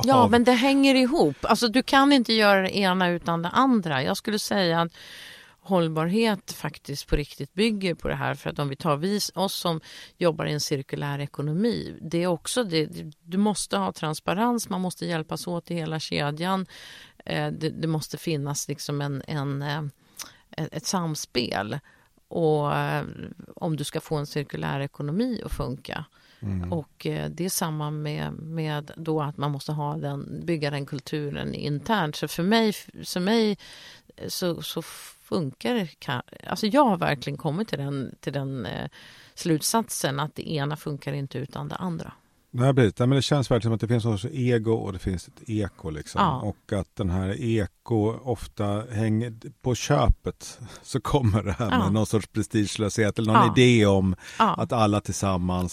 [SPEAKER 1] Ja, men det hänger ihop. Alltså, du kan inte göra det ena utan det andra. Jag skulle säga att hållbarhet faktiskt på riktigt bygger på det här. För att om vi tar vi, oss som jobbar i en cirkulär ekonomi, det är också det, du måste ha transparens, man måste hjälpas åt i hela kedjan. Eh, det, det måste finnas liksom en, en, eh, ett samspel. Och eh, om du ska få en cirkulär ekonomi att funka. Mm. Och det är samma med, med då att man måste ha den, bygga den kulturen internt. Så för mig, för mig så, så funkar Alltså jag har verkligen kommit till den, till den eh, slutsatsen att det ena funkar inte utan det andra.
[SPEAKER 2] Nej, precis. men det känns verkligen som att det finns något ego och det finns ett eko. Liksom. Ja. Och att den här eko ofta hänger på köpet. <laughs> Så kommer det här ja. med någon sorts prestigelöshet eller någon ja. idé om att alla tillsammans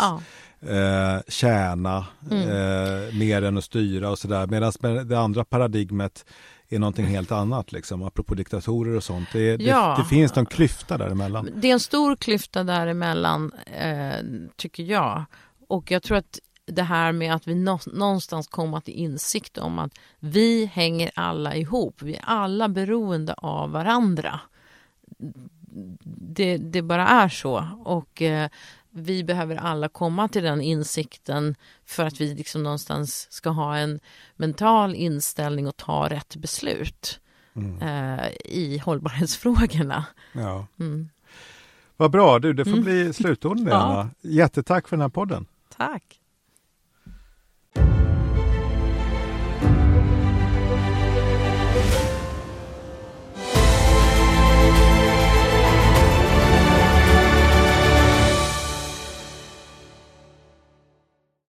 [SPEAKER 2] eh, tjäna mm. eh, mer än att styra och sådär. Medan det andra paradigmet är någonting helt annat, liksom, apropå diktatorer och sånt. Det, ja. det, finns någon klyfta däremellan.
[SPEAKER 1] Det är en stor klyfta däremellan, eh, tycker jag. Och jag tror att det här med att vi någonstans kommer till insikt om att vi hänger alla ihop. Vi är alla beroende av varandra. Det, det bara är så. Och eh, vi behöver alla komma till den insikten för att vi liksom någonstans ska ha en mental inställning och ta rätt beslut mm. eh, i hållbarhetsfrågorna.
[SPEAKER 2] Ja. Mm. Vad bra, du, det får mm. bli slutorden. <laughs> Ja. Jättetack för den här podden.
[SPEAKER 1] Tack. you